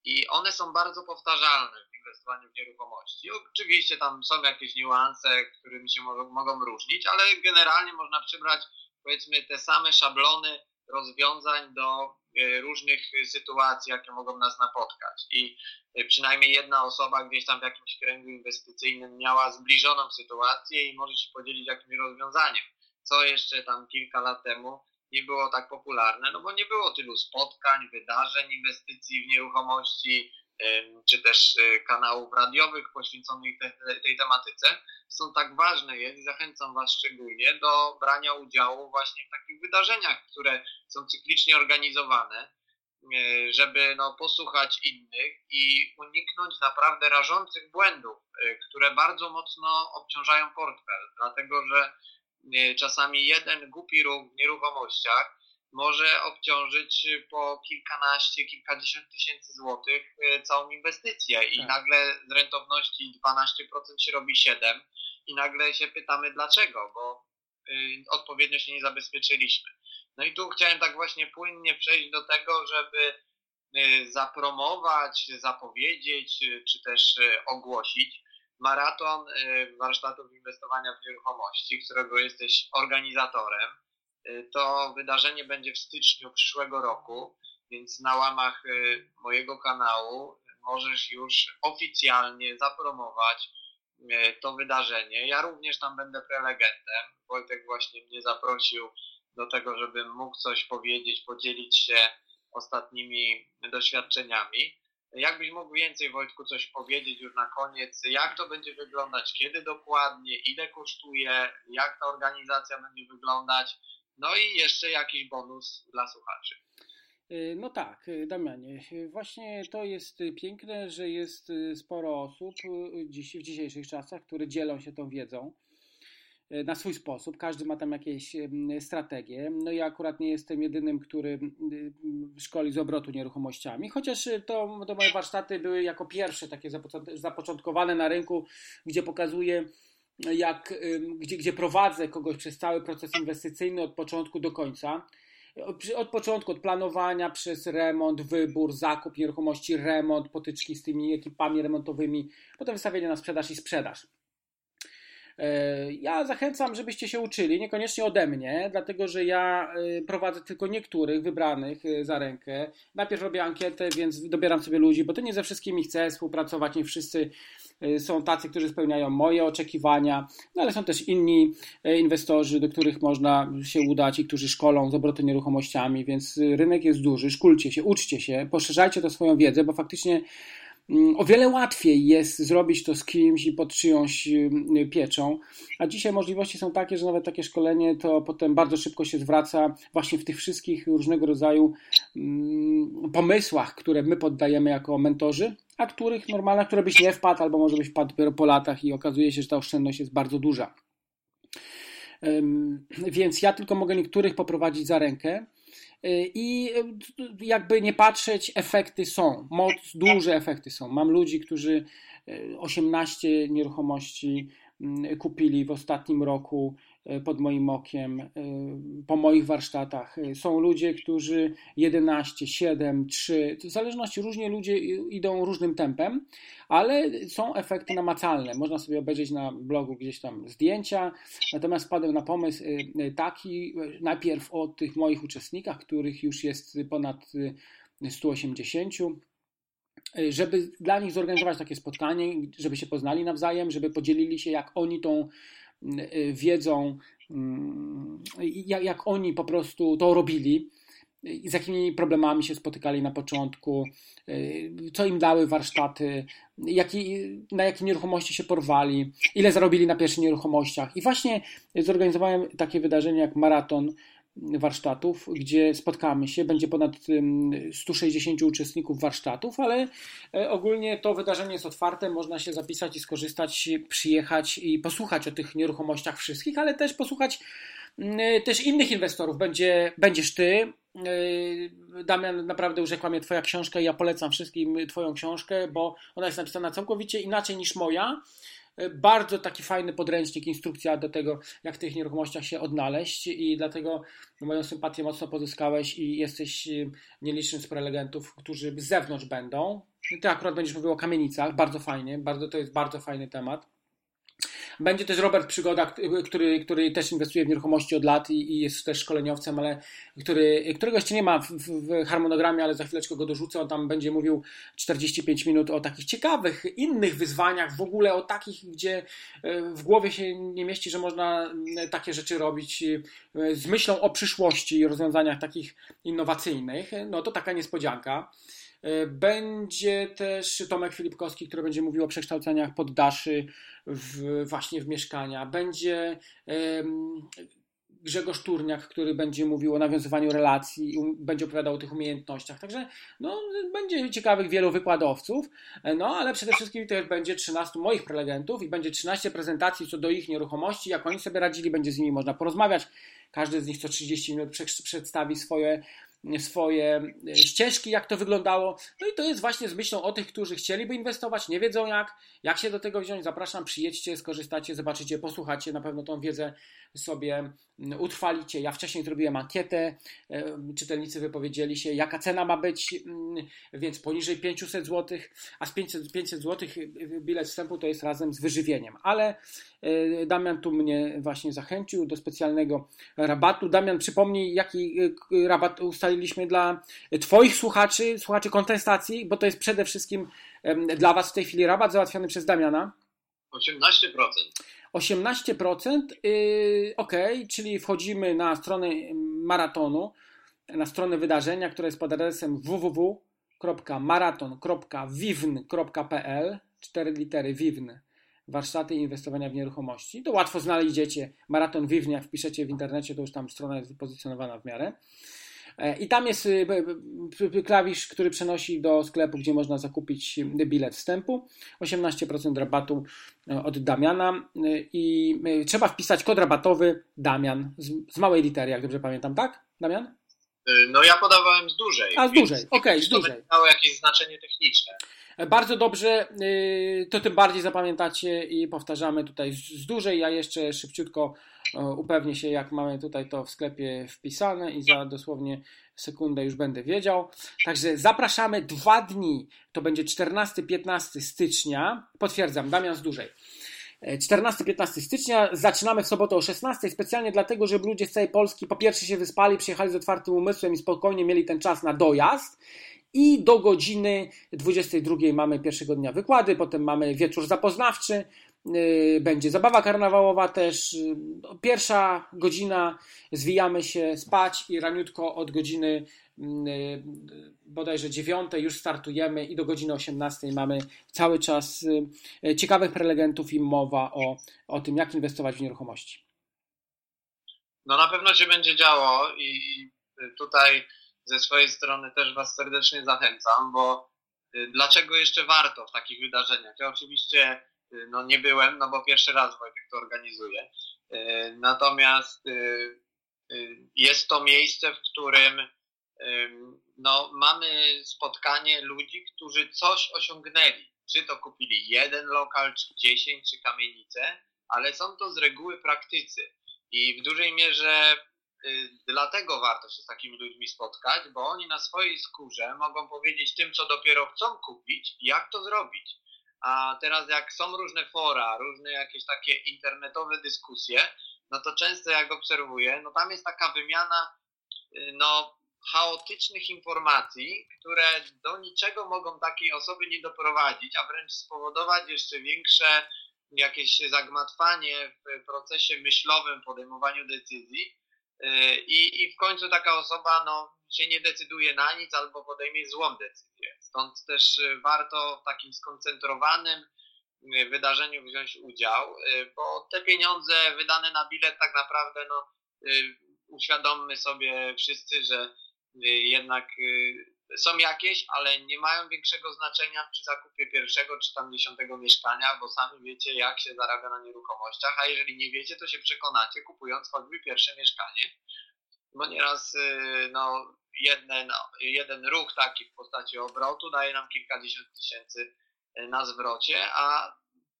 i one są bardzo powtarzalne inwestowaniu w nieruchomości. Oczywiście tam są jakieś niuanse, którymi się mogą, mogą różnić, ale generalnie można przybrać powiedzmy te same szablony rozwiązań do e, różnych sytuacji, jakie mogą nas napotkać. I e, przynajmniej jedna osoba gdzieś tam w jakimś kręgu inwestycyjnym miała zbliżoną sytuację i może się podzielić jakimś rozwiązaniem. Co jeszcze tam kilka lat temu nie było tak popularne, no bo nie było tylu spotkań, wydarzeń, inwestycji w nieruchomości, czy też y, kanałów radiowych poświęconych tej tematyce, są tak ważne jest i zachęcam Was szczególnie do brania udziału właśnie w takich wydarzeniach, które są cyklicznie organizowane, y, żeby no, posłuchać innych i uniknąć naprawdę rażących błędów, y, które bardzo mocno obciążają portfel, dlatego że czasami jeden głupi ruch w nieruchomościach może obciążyć po kilkanaście, kilkadziesiąt tysięcy złotych e, całą inwestycję i tak. nagle z rentowności 12% się robi 7 i nagle się pytamy dlaczego, bo y, odpowiednio się nie zabezpieczyliśmy. No i tu chciałem tak właśnie płynnie przejść do tego, żeby y, zapromować, zapowiedzieć, y, czy też ogłosić maraton warsztatów inwestowania w nieruchomości, którego jesteś organizatorem. Y, to wydarzenie będzie w styczniu przyszłego roku, więc na łamach y, mojego kanału możesz już oficjalnie zapromować y, to wydarzenie. Ja również tam będę prelegentem. Wojtek właśnie mnie zaprosił do tego, żebym mógł coś powiedzieć, podzielić się ostatnimi doświadczeniami. Jakbyś mógł więcej, Wojtku, coś powiedzieć już na koniec, jak to będzie wyglądać, kiedy dokładnie, ile kosztuje, jak ta organizacja będzie wyglądać, no i jeszcze jakiś bonus dla słuchaczy. Y, no tak, y, Damianie, y, właśnie to jest piękne, że jest sporo osób dziś, w dzisiejszych czasach, które dzielą się tą wiedzą na swój sposób. Każdy ma tam jakieś strategie. No ja akurat nie jestem jedynym, który szkoli z obrotu nieruchomościami, chociaż to, to moje warsztaty były jako pierwsze takie zapoczątkowane na rynku, gdzie pokazuję jak, gdzie, gdzie prowadzę kogoś przez cały proces inwestycyjny od początku do końca od początku, od planowania przez remont, wybór, zakup nieruchomości, remont, potyczki z tymi ekipami remontowymi, potem wystawienie na sprzedaż i sprzedaż. E, ja zachęcam, żebyście się uczyli, niekoniecznie ode mnie, dlatego że ja e, prowadzę tylko niektórych wybranych e, za rękę. Najpierw robię ankietę, więc dobieram sobie ludzi, bo to nie ze wszystkimi chcę współpracować, nie wszyscy są tacy, którzy spełniają moje oczekiwania, no ale są też inni inwestorzy, do których można się udać i którzy szkolą z obrotu nieruchomościami, więc rynek jest duży, szkulcie się, uczcie się, poszerzajcie to swoją wiedzę, bo faktycznie o wiele łatwiej jest zrobić to z kimś i pod czyjąś mm, pieczą, a dzisiaj możliwości są takie, że nawet takie szkolenie to potem bardzo szybko się zwraca właśnie w tych wszystkich różnego rodzaju mm, pomysłach, które my poddajemy jako mentorzy, a których normalnie, które byś nie wpadł, albo może byś wpadł dopiero po latach i okazuje się, że ta oszczędność jest bardzo duża. Więc ja tylko mogę niektórych poprowadzić za rękę. Y, I y, jakby nie patrzeć, efekty są. Moc, duże efekty są. Mam ludzi, którzy 18 y, nieruchomości kupili w ostatnim roku E, pod moim okiem, e, po moich warsztatach. E, są ludzie, którzy 11, 7, 3, w zależności różnie ludzie idą różnym tempem, ale są efekty namacalne. Można sobie obejrzeć na blogu gdzieś tam zdjęcia. Natomiast wpadłem na pomysł taki, najpierw o tych moich uczestnikach, których już jest ponad 180 żeby dla nich zorganizować takie spotkanie, żeby się poznali nawzajem, żeby podzielili się, jak oni tą Y, wiedzą, mm, jak, oni po prostu to robili, z jakimi problemami się spotykali na początku, y, co im dały warsztaty, jaki, na jakie nieruchomości się porwali, ile zarobili na pierwszych nieruchomościach. I właśnie zorganizowałem takie wydarzenie jak maraton warsztatów, gdzie spotkamy się. Będzie ponad 160 uczestników warsztatów, ale e, ogólnie to wydarzenie jest otwarte. Można się zapisać i skorzystać, przyjechać i posłuchać o tych nieruchomościach wszystkich, ale też posłuchać też innych inwestorów. Będzie, będziesz ty. E, Damian, naprawdę urzekła mnie Twoja książka i ja polecam wszystkim Twoją książkę, bo ona jest napisana całkowicie inaczej niż moja. E, bardzo taki fajny podręcznik, instrukcja do tego, jak w tych nieruchomościach się odnaleźć i dlatego moją sympatię mocno pozyskałeś i jesteś e, nielicznym z prelegentów, którzy z zewnątrz będą. Ty akurat będziesz mówił o kamienicach, bardzo fajnie, bardzo, to jest bardzo fajny temat. Będzie też Robert Przygoda, który, który też inwestuje w nieruchomości od lat i, i jest też szkoleniowcem, ale który, którego jeszcze nie ma w, w, harmonogramie, ale za chwileczkę go dorzucę. On tam będzie mówił 45 minut o takich ciekawych, innych wyzwaniach, w ogóle o takich, gdzie e, w głowie się nie mieści, że można takie rzeczy robić e, z myślą o przyszłości i rozwiązaniach takich innowacyjnych. No to taka niespodzianka. E, będzie też Tomek Filipkowski, który będzie mówił o przekształceniach poddaszy w, właśnie w mieszkania. Będzie Grzegorz Turniak, który będzie mówił o nawiązywaniu relacji i będzie opowiadał o tych umiejętnościach. Także no, będzie ciekawych wielu wykładowców, e, no ale przede wszystkim też będzie 13 moich prelegentów i będzie 13 prezentacji co do ich nieruchomości, jak oni sobie radzili, będzie z nimi można porozmawiać. Każdy z nich co 30 minut przedstawi swoje swoje e, ścieżki, jak to wyglądało. No i to jest właśnie z myślą o tych, którzy chcieliby inwestować, nie wiedzą jak, jak się do tego wziąć. Zapraszam, przyjedźcie, skorzystacie, zobaczycie, posłuchacie, na pewno tą wiedzę sobie utrwalicie. Ja wcześniej zrobiłem ankietę, e, czytelnicy wypowiedzieli się, jaka cena ma być, więc poniżej 500 zł, a z 500, 500 zł bilet wstępu to jest razem z wyżywieniem. Ale e, Damian tu mnie właśnie zachęcił do specjalnego rabatu. Damian, przypomnij, jaki rabat ustalił ustaliliśmy dla Twoich słuchaczy, słuchaczy kontestacji, bo to jest przede wszystkim dla Was w tej chwili rabat załatwiony przez Damiana. 18%. 18%, yy, ok, czyli wchodzimy na stronę maratonu, na stronę wydarzenia, która jest pod adresem www www.maraton.vivn.pl cztery litery Vivn warsztaty inwestowania w nieruchomości. To łatwo znajdziecie Maraton Vivn, jak wpiszecie w internecie, to już tam strona jest wypozycjonowana w miarę. E, I tam jest y, klawisz, który przenosi do sklepu, gdzie można zakupić bilet wstępu. 18% rabatu e, od Damiana e, i trzeba wpisać kod rabatowy Damian z, małej litery, jak dobrze pamiętam, tak? Damian? No ja podawałem z dużej. A z dużej, okej, okay, z dużej. To miało jakieś znaczenie techniczne. Bardzo dobrze, to tym bardziej zapamiętacie i powtarzamy tutaj z dużej. Ja jeszcze szybciutko upewnię się, jak mamy tutaj to w sklepie wpisane i za dosłownie sekundę już będę wiedział. Także zapraszamy dwa dni, to będzie 14-15 stycznia. Potwierdzam, Damian z dużej. 14-15 stycznia. Zaczynamy w sobotę o 16, specjalnie dlatego, żeby ludzie z całej Polski po pierwsze się wyspali, przyjechali z otwartym umysłem i spokojnie mieli ten czas na dojazd. I do godziny 22 mamy pierwszego dnia wykłady, potem mamy wieczór zapoznawczy, będzie zabawa karnawałowa też. Y, pierwsza godzina zwijamy się spać i raniutko od godziny y, bodajże 9 już startujemy i do godziny 18 mamy cały czas ciekawych prelegentów i mowa o, o tym, jak inwestować w nieruchomości. No na pewno się będzie działo i tutaj ze swojej strony też Was serdecznie zachęcam, bo y, dlaczego jeszcze warto w takich wydarzeniach? Ja oczywiście y, no, nie byłem, no bo pierwszy raz Wojtek to organizuje. Y, natomiast jest to miejsce, w którym no, mamy spotkanie ludzi, którzy coś osiągnęli. Czy to kupili jeden lokal, czy dziesięć, czy kamienicę, ale są to z reguły praktycy. I w dużej mierze Y, dlatego warto się z takimi ludźmi spotkać, bo oni na swojej skórze mogą powiedzieć tym, co dopiero chcą kupić, jak to zrobić. A teraz jak są różne fora, różne jakieś takie internetowe dyskusje, no to często jak obserwuję, no tam jest taka wymiana y, no, chaotycznych informacji, które do niczego mogą takiej osoby nie doprowadzić, a wręcz spowodować jeszcze większe jakieś zagmatwanie w procesie myślowym podejmowaniu decyzji, i, I w końcu taka osoba no, się nie decyduje na nic albo podejmie złą decyzję. Stąd też y, warto w takim skoncentrowanym y, wydarzeniu wziąć udział, bo te pieniądze wydane na bilet tak naprawdę no, uświadommy sobie wszyscy, że jednak są jakieś, ale nie mają większego znaczenia przy zakupie pierwszego czy tam dziesiątego mieszkania, bo sami wiecie, jak się zarabia na nieruchomościach, a jeżeli nie wiecie, to się przekonacie, kupując choćby pierwsze mieszkanie. Bo nieraz y, no, jeden, jeden ruch taki w postaci obrotu daje nam kilkadziesiąt tysięcy y, na zwrocie, a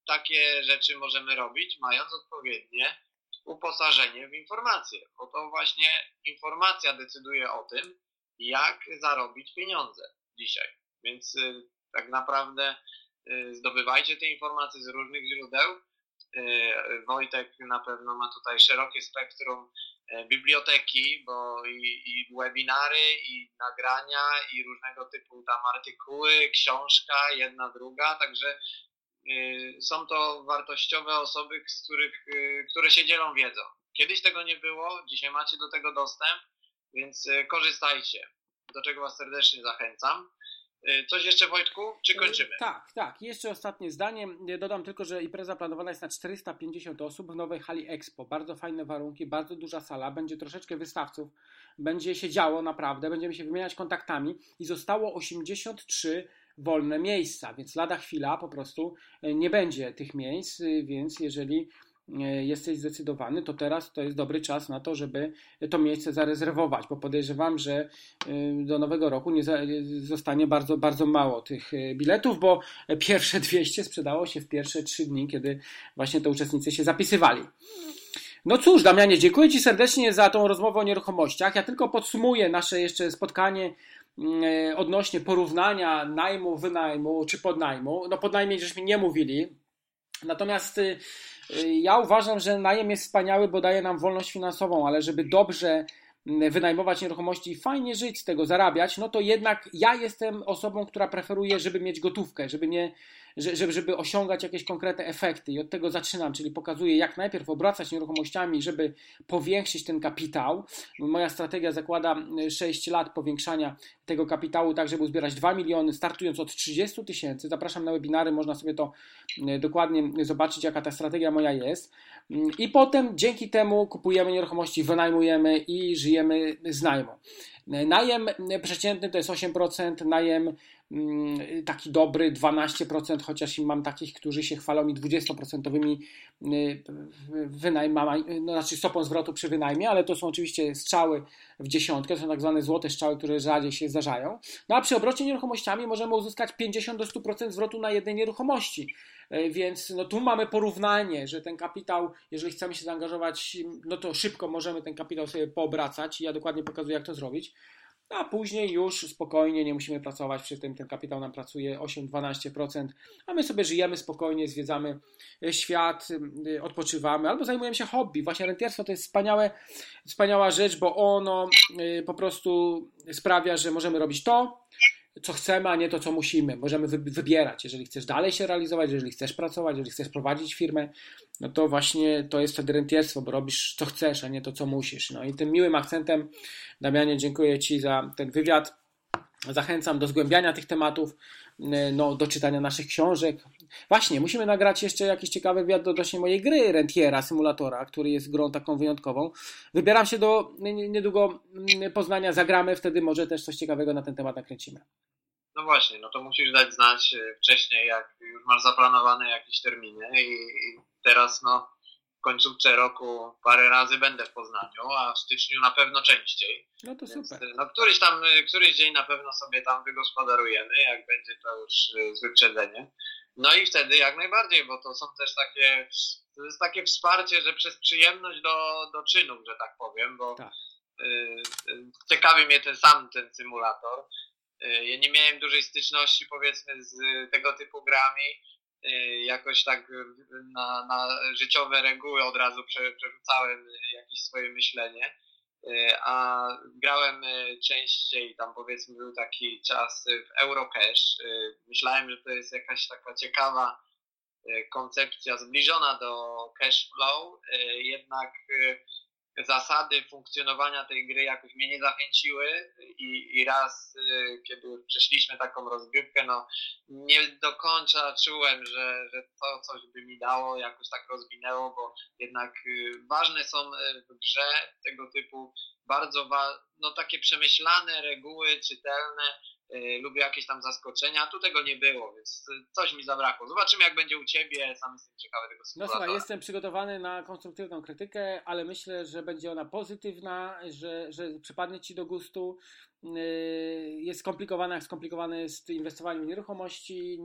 takie rzeczy możemy robić, mając odpowiednie uposażenie w informacje, bo to właśnie informacja decyduje o tym, jak zarobić pieniądze dzisiaj. Więc y, tak naprawdę y, zdobywajcie te informacje z różnych źródeł. Y, Wojtek na pewno ma tutaj szerokie spektrum biblioteki, bo i, i webinary, i nagrania, i różnego typu tam artykuły, książka, jedna, druga, także są to wartościowe osoby, z których, które się dzielą wiedzą. Kiedyś tego nie było, dzisiaj macie do tego dostęp, więc e, korzystajcie, do czego Was serdecznie zachęcam. E, coś jeszcze Wojtku, czy kończymy? Tak, tak. Jeszcze ostatnie zdanie. Dodam tylko, że impreza planowana jest na 450 osób w nowej hali Expo. Bardzo fajne warunki, bardzo duża sala, będzie troszeczkę wystawców, będzie się działo naprawdę, będziemy się wymieniać kontaktami i zostało 83 wolne miejsca, więc lada chwila po prostu nie będzie tych miejsc, więc jeżeli jesteś zdecydowany, to teraz to jest dobry czas na to, żeby to miejsce zarezerwować, bo podejrzewam, że e, do nowego roku nie zostanie bardzo, bardzo mało tych e, biletów, bo pierwsze *laughs* 200 sprzedało się w pierwsze 3 dni, kiedy właśnie te uczestnicy się zapisywali. No cóż, Damianie, dziękuję Ci serdecznie za tą rozmowę o nieruchomościach. Ja tylko podsumuję nasze jeszcze spotkanie odnośnie porównania najmu, wynajmu czy podnajmu. No podnajmie żeśmy nie mówili. Natomiast ja uważam, że najem jest wspaniały, bo daje nam wolność finansową, ale żeby dobrze wynajmować nieruchomości i fajnie żyć z tego, zarabiać, no to jednak ja jestem osobą, która preferuje, żeby mieć gotówkę, żeby nie żeby, żeby osiągać jakieś konkretne efekty i od tego zaczynam, czyli pokazuję jak najpierw obracać nieruchomościami, żeby powiększyć ten kapitał. Moja strategia zakłada 6 lat powiększania tego kapitału, tak żeby uzbierać 2 miliony, startując od 30 tysięcy. Zapraszam na webinary, można sobie to dokładnie zobaczyć, jaka ta strategia moja jest. I potem dzięki temu kupujemy nieruchomości, wynajmujemy i żyjemy z najmu. Najem przeciętny to jest 8%, najem mm, taki dobry 12%, chociaż mam takich, którzy się chwalą mi 20% y, wynajmami, no znaczy stopą zwrotu przy wynajmie, ale to są oczywiście strzały w dziesiątkę, to są tak zwane złote strzały, które rzadziej się zdarzają. No a przy obrocie nieruchomościami możemy uzyskać 50 do 100% zwrotu na jednej nieruchomości. E, więc no tu mamy porównanie, że ten kapitał, jeżeli chcemy się zaangażować, no to szybko możemy ten kapitał sobie poobracać i ja dokładnie pokazuję, jak to zrobić. A później już spokojnie, nie musimy pracować przy tym, ten kapitał nam pracuje 8-12%, a my sobie żyjemy spokojnie, zwiedzamy e, świat, e, odpoczywamy albo zajmujemy się hobby. Właśnie rentierstwo to jest wspaniałe, wspaniała rzecz, bo ono po prostu sprawia, że możemy robić to, co chcemy, a nie to, co musimy. Możemy wybierać. Jeżeli chcesz dalej się realizować, jeżeli chcesz pracować, jeżeli chcesz prowadzić firmę, no to właśnie to jest wtedy rentierstwo, bo robisz co chcesz, a nie to, co musisz. No i tym miłym akcentem, Damianie, dziękuję Ci za ten wywiad. Zachęcam do zgłębiania tych tematów, no, do czytania naszych książek. Właśnie, musimy nagrać jeszcze jakiś ciekawy wywiad odnośnie mojej gry Rentiera, symulatora, który jest grą taką wyjątkową. Wybieram się do niedługo Poznania, zagramy, wtedy może też coś ciekawego na ten temat nakręcimy. No właśnie, no to musisz dać znać e, wcześniej, jak już masz zaplanowane jakieś terminy i teraz no końcówce roku parę razy będę w Poznaniu, a w styczniu na pewno częściej. No to Więc, super. No któryś tam, e, któryś dzień na pewno sobie tam wygospodarujemy, jak będzie to już z wyprzedzeniem. No i wtedy jak najbardziej, bo to są też takie, to jest takie wsparcie, że przez przyjemność do, do czynów, że tak powiem, bo tak. ciekawi mnie ten sam ten symulator ja nie miałem dużej styczności powiedzmy z tego typu grami. E, jakoś tak na, na życiowe reguły od razu przerzucałem jakieś swoje myślenie. E, a grałem częściej, tam powiedzmy był taki czas w Eurocash. Myślałem, że to jest jakaś taka ciekawa koncepcja zbliżona do cash flow, jednak zasady funkcjonowania tej gry jakoś mnie nie zachęciły i, i raz, y, kiedy przeszliśmy taką rozgrywkę, no nie do końca czułem, że, że to coś by mi dało, jakoś tak rozwinęło, bo jednak y, ważne są y, w grze tego typu bardzo no, takie przemyślane reguły, czytelne, lubię jakieś tam zaskoczenia, tu tego nie było, więc coś mi zabrakło. Zobaczymy jak będzie u Ciebie, sam jestem ciekawy tego No słuchaj, jestem przygotowany na konstruktywną krytykę, ale myślę, że będzie ona pozytywna, że, że przypadnie Ci do gustu. Y, jest skomplikowana, jak skomplikowane jest inwestowanie w nieruchomości.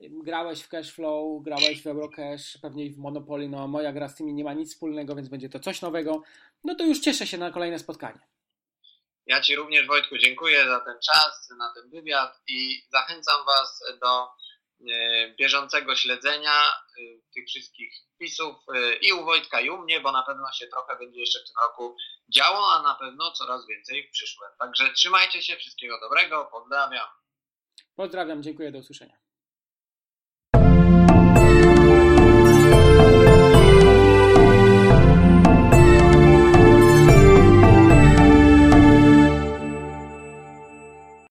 Grałeś w Cashflow, grałeś w Eurocash, pewnie w Monopoly. No, moja gra z tymi nie ma nic wspólnego, więc będzie to coś nowego. No to już cieszę się na kolejne spotkanie. Ja Ci również, Wojtku, dziękuję za ten czas, na ten wywiad i zachęcam Was do e, bieżącego śledzenia e, tych wszystkich wpisów e, i u Wojtka, i u mnie, bo na pewno się trochę będzie jeszcze w tym roku działo, a na pewno coraz więcej w przyszłym. Także trzymajcie się, wszystkiego dobrego, pozdrawiam. Pozdrawiam, dziękuję, do usłyszenia.